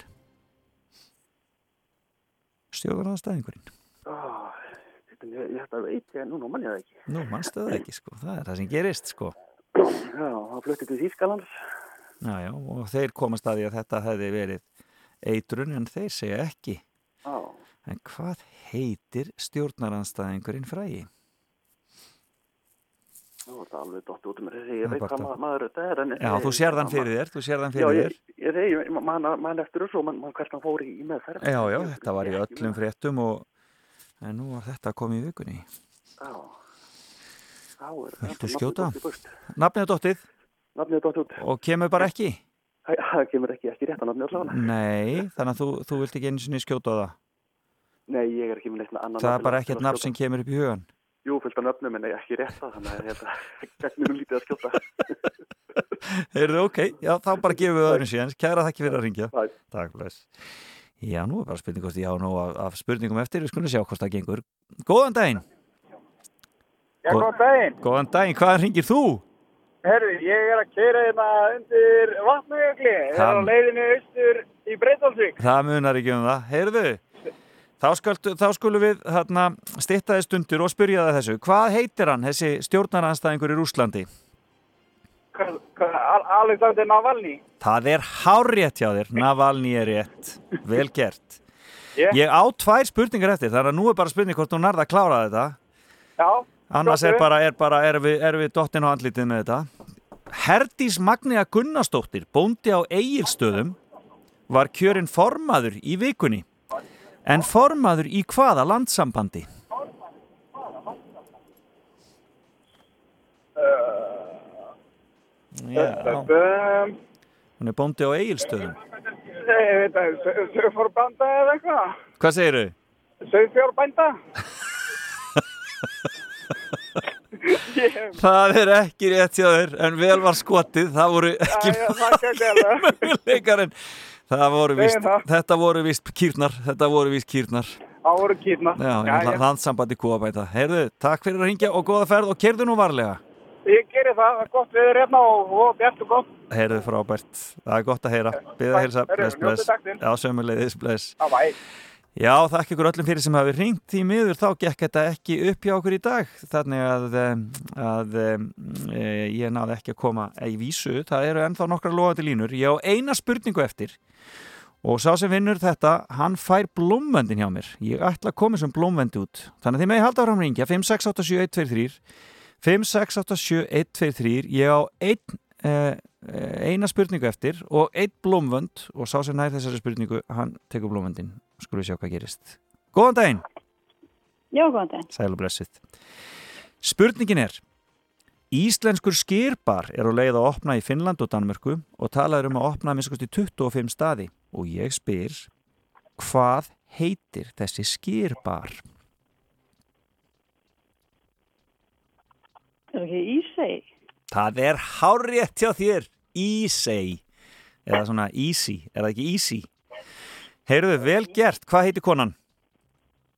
Stjórnaranstæðingurinn. Ó, þetta, þetta veit ég, núna mann ég það ekki. Nú, mannstu það ekki, sko. Það er það sem gerist, sko. Já, það fluttið til Þýskalands. Já, já, og þeir komast að því að þetta hefði verið eitrun en þeir segja ekki. Já. En hvað heitir stjórnaranstæðingurinn frægi? Nú er það alveg dott út um þessi, ég er veit hvað að- ma- maður þetta er. En, Já, þú sér þann fyrir þér, þú sér þann fyrir já, þér. ég, ég, ég, ég man, eftir þessu og man, man hvert hann fór í, í meðferð. Já, já, þetta var í öllum fréttum og en nú var þetta komið í vikunni. Já. Er Viltu skjóta? Nafnið er dottið Nafnið er dott út. og kemur bara ekki? Það kemur ekki, ekki rétt að nafnið allavega. Nei, þannig að þú, þú vilt ekki einu sinni skjóta á það. Nei, ég er ekki með neitt með annan Það er bara að- ekkert að nafn sem kemur upp í hugan. Jú, fullt af nöfnum en ekki rétt það, þannig að þetta gegnir nú lítið að skjóta. Heyrðu, ok, já, þá bara gefum við öðrum síðan. Kæra þakki fyrir að ringja. Takk. Takk, bless. Já, nú er bara spurning hvort ég á nú af, af spurningum eftir, við skulum sjá hvort það gengur. Góðan daginn. Já, góðan daginn. Góðan daginn, hvaðan ringir þú? Herru, ég er að keira hérna undir vatnajökli. Ég er á leiðinu austur í Breitalsvík. Það munar ekki um það. Heyrðu, þá, þá skulum við hérna, stitta þið stundur og spyrja það þessu. Hvað heitir hann, þessi stjórnaranstæðingur í Rúslandi? Alexander Navalny. Það er hárrétt hjá þér, Navalny er rétt. Vel gert. Yeah. Ég á tvær spurningar eftir, þannig að nú er bara spurning hvort þú nærða að klára þetta. Já. Annars er bara, er bara, er við, er við dottin á andlitið með þetta. Herdís Magnea Gunnarsdóttir, bóndi á Egilstöðum, var kjörinn formaður í vikunni. En formaður í hvaða landsambandi? Já, Um, hún er bóndi á Egilstöðum. ég veit að, sögfórbanda eða eitthvað? Hvað segir þau? Sögfjórbænda? Það er ekki rétt hjá þér, en vel var skotið, það voru ekki möguleikar en það voru það. þetta voru víst kýrnar, þetta voru víst kýrnar. Það voru kýrna. Já, já, landsambandi kúabæta. Heyrðu, takk fyrir að ringja og góða ferð og kerðu nú varlega. Ég gerir það, það er gott við erum hérna og, og bjart og gott. Heyrðu frábært, það er gott að heyra. Býða að Heyrðu, bless, bless. Já, sömuleiðis, bless. Já, bæ. Já, þakk ykkur öllum fyrir sem hafi ringt í miður, þá gekk þetta ekki upp hjá okkur í dag, þannig að, að e, ég náði ekki að koma í vísu, það eru ennþá nokkra loðandi línur, ég á eina spurningu eftir. Og sá sem vinnur þetta, hann fær blómvendin hjá mér, ég ætla að koma sem blómvendi út, þannig að þið megi halda áfram ringja, 5687123, 5687123, ég á ein, e, eina spurningu eftir og einn blómvönd og sá sem nær þessari spurningu, hann tekur blómvendin skulum við sjá hvað gerist. Góðan daginn, Já, góðan daginn. sæl og blessið. Spurningin er, Íslenskur skýrbar er á leið að opna í Finnland og Danmörku og talaður um að opna minnst 25 staði og ég spyr, hvað heitir þessi skýrbar? Er ekki Ísei? Það er hárétt hjá þér, Ísei, eða svona Easy, er það ekki Easy? Heyrðu, vel gert, hvað heitir konan?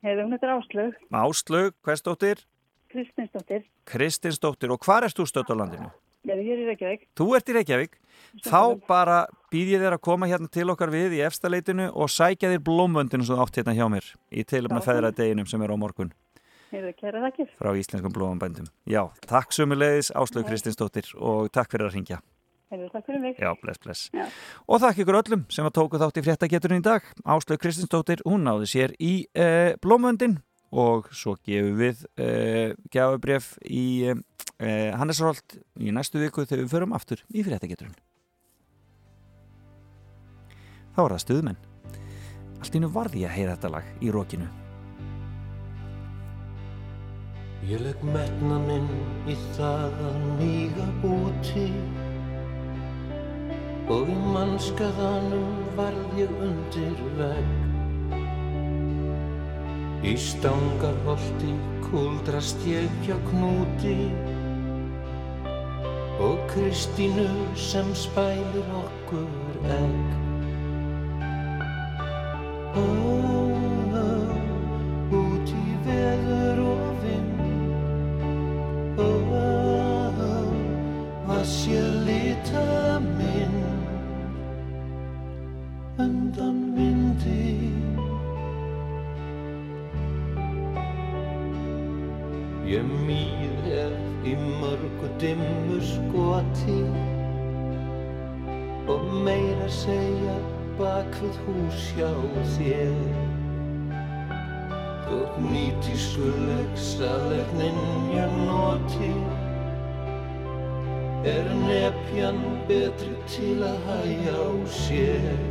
Hefur hún þetta Áslaug, Áslaug, hversdóttir? Kristinsdóttir. Kristinsdóttir og hvar erst þú stödd á landinu? Ég er í Reykjavík. Þú ert í Reykjavík, þá bara býð ég þér að koma hérna til okkar við í efstaleitinu og sækja þér blómvöndinu sem þú átt hérna hjá mér í tilumna Já. feðradeginum sem er á morgun Hefur kæra þakkir. frá íslenskum blómvöndum. Já, takk sumulegis Áslaug Kristinsdóttir og takk fyrir að ringja. Hefur takk fyrir mig. Já, bless, bless. Já. Og þakk ykkur öllum sem að tóku þátt í fréttageturinn í dag. Áslaug Kristinsdóttir, hún náði sér í uh, blómvöndin og svo gefum við uh, gjafabref í uh, Hannesarholt í næstu viku þegar við förum aftur í fréttageturinn. Þá er það stuðmenn. Allt innu varði ég að heyra þetta lag í rókinu. Ég legg metna minn í það að míga úti. Og í mannskaðanum varð ég undir vegg. Í stangarholti kúldrast ég hjá knúti. Og Kristínu sem spælir okkur egg. Ó, ó, út í veður og meira segja bak við hús hjá þér. Þótt nýtískuleg salernin ég noti. Er nepjan betri til að hæja á sér.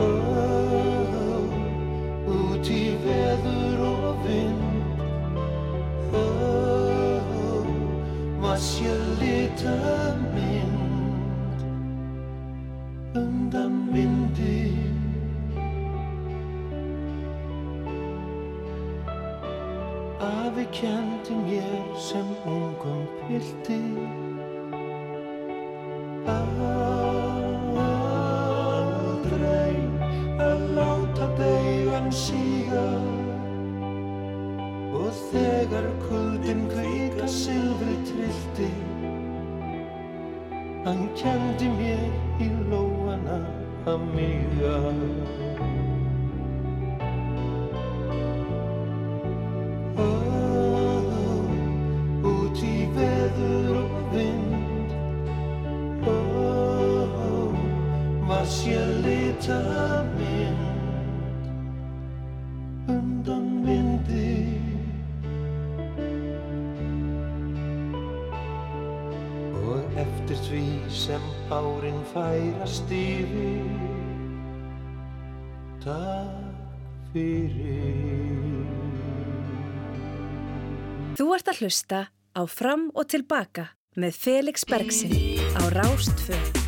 Ó, út í veður og vind. Ó, maður sé lita mynd. Undan vindi Afi kendi mér sem ungum pilti. Aldrei að láta deigan síga. Og þegar kuldin kvika silfri trillti Hann kendi mér í lóana að míga færast yfir Takk fyrir Þú ert að hlusta á Fram og Tilbaka með Felix Bergsin á Rástfö.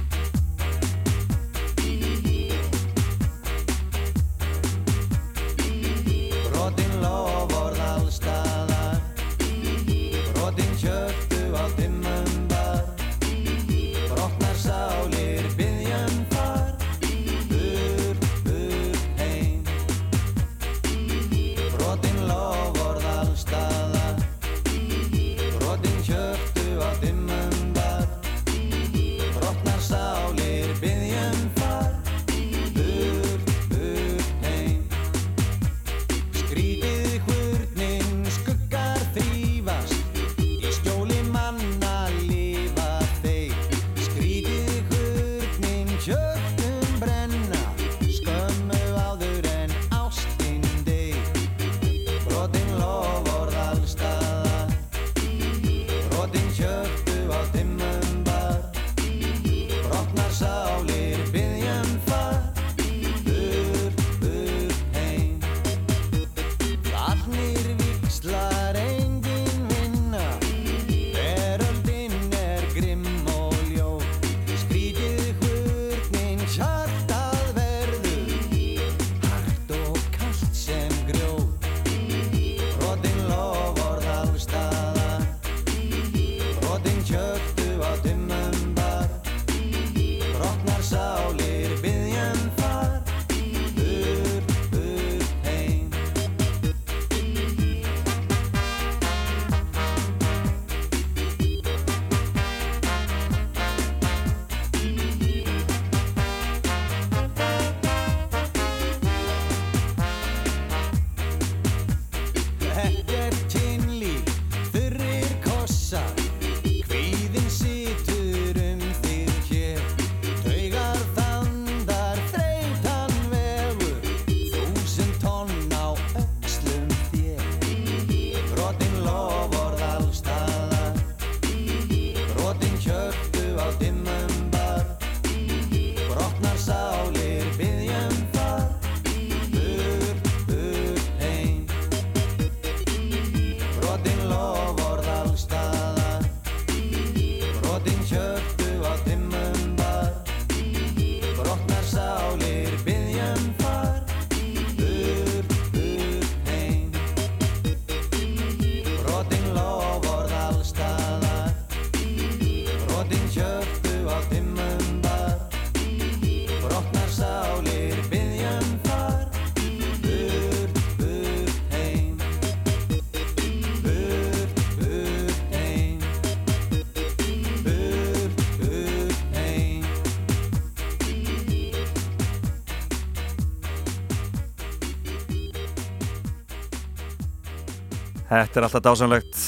Þetta er alltaf dásamlegt.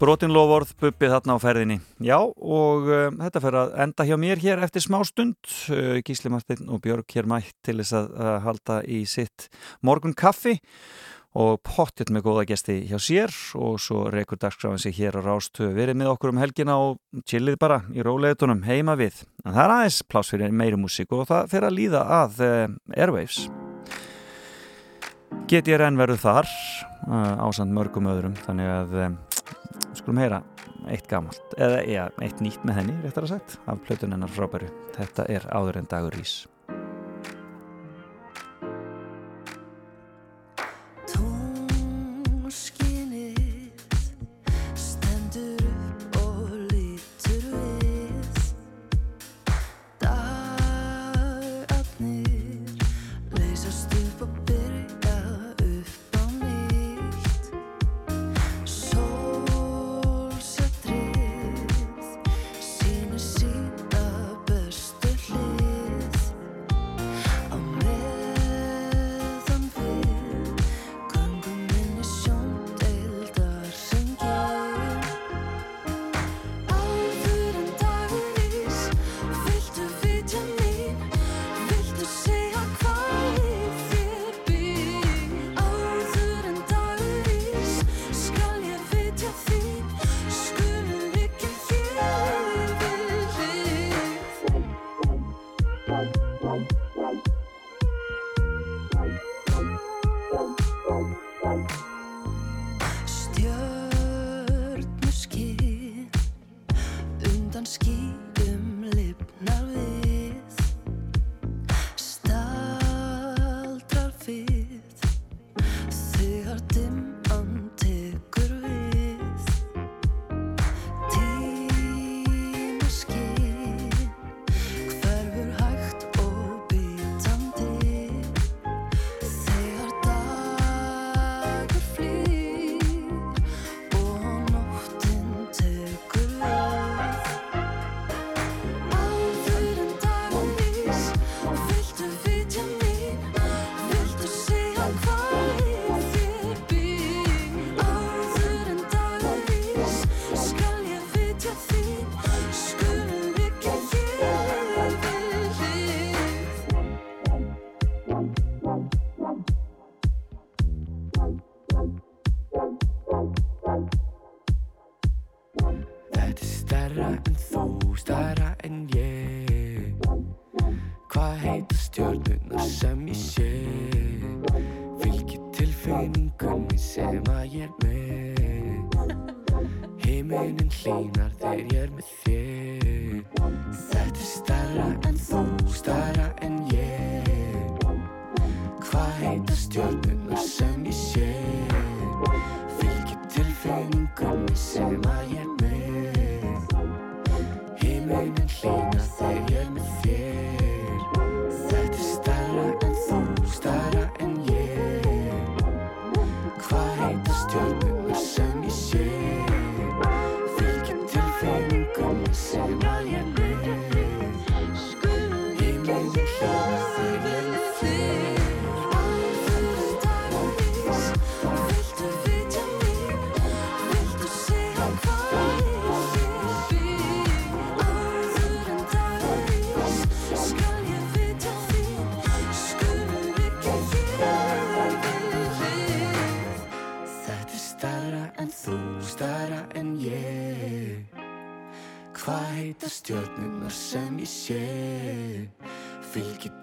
Brotin lofórð, bubbið þarna á ferðinni. Já, og uh, þetta fer að enda hjá mér hér eftir smá stund. Uh, Gísli Martin og Björg hér mætt til þess að uh, halda í sitt morgun kaffi og pottit með góða gesti hjá sér. Og svo rekur dagskráin sig hér á Rástöðu verið með okkur um helgina og chillið bara í róleitunum heima við. En það er aðeins pláss fyrir meiri músík og það fer að líða að uh, Airwaves GTRN verður þar uh, ásand mörgum öðrum þannig að um, skulum heyra eitt gamalt, eða ja, eitt nýtt með henni réttar að sagt, af plötun hennar frábæru. Þetta er áður en dagur ís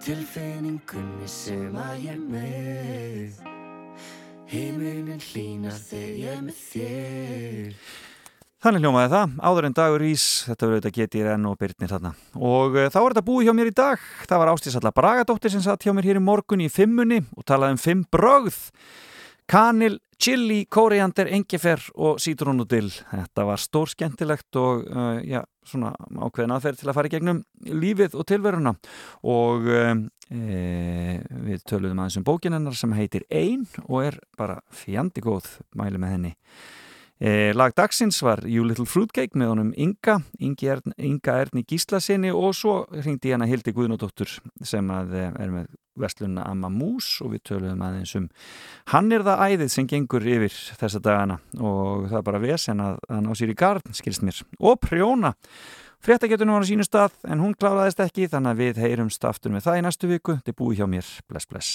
tilfinningunni sem að ég með. Himinin hlýnar þegar ég með þér. Þannig hljómaði það, áður en dagur ís, þetta verður auðvitað getið enn og byrnir þarna. Og uh, þá er þetta búið hjá mér í dag, það var Ástísalla Bragadóttir sem satt hjá mér hér í morgun í fimmunni og talaði um fimm brögð, kanil, chili, kóriander, engifer og sítrónudill. Þetta var stór skemmtilegt og uh, já, svona ákveðin aðferð til að fara í gegnum lífið og tilveruna og um, e, við töluðum aðeins um bókin hennar sem heitir Ein og er bara fjandi góð mæli með henni. E, lag dagsins var You Little Fruitcake með honum Inga, Inga Erni Gíslasinni og svo hringdi hana Hildi Guðnóttur sem eh, er með Vestlunna Amma Mús og við töluðum aðeins um hann er það æðið sem gengur yfir þessa dagana og það er bara vesen að, að ná sér í garn, skilst mér og prjóna Fréttagetunum var á sínu stað en hún kláraðist ekki þannig að við heyrumst aftur með það í næstu viku. Þetta er búið hjá mér. Bless, bless.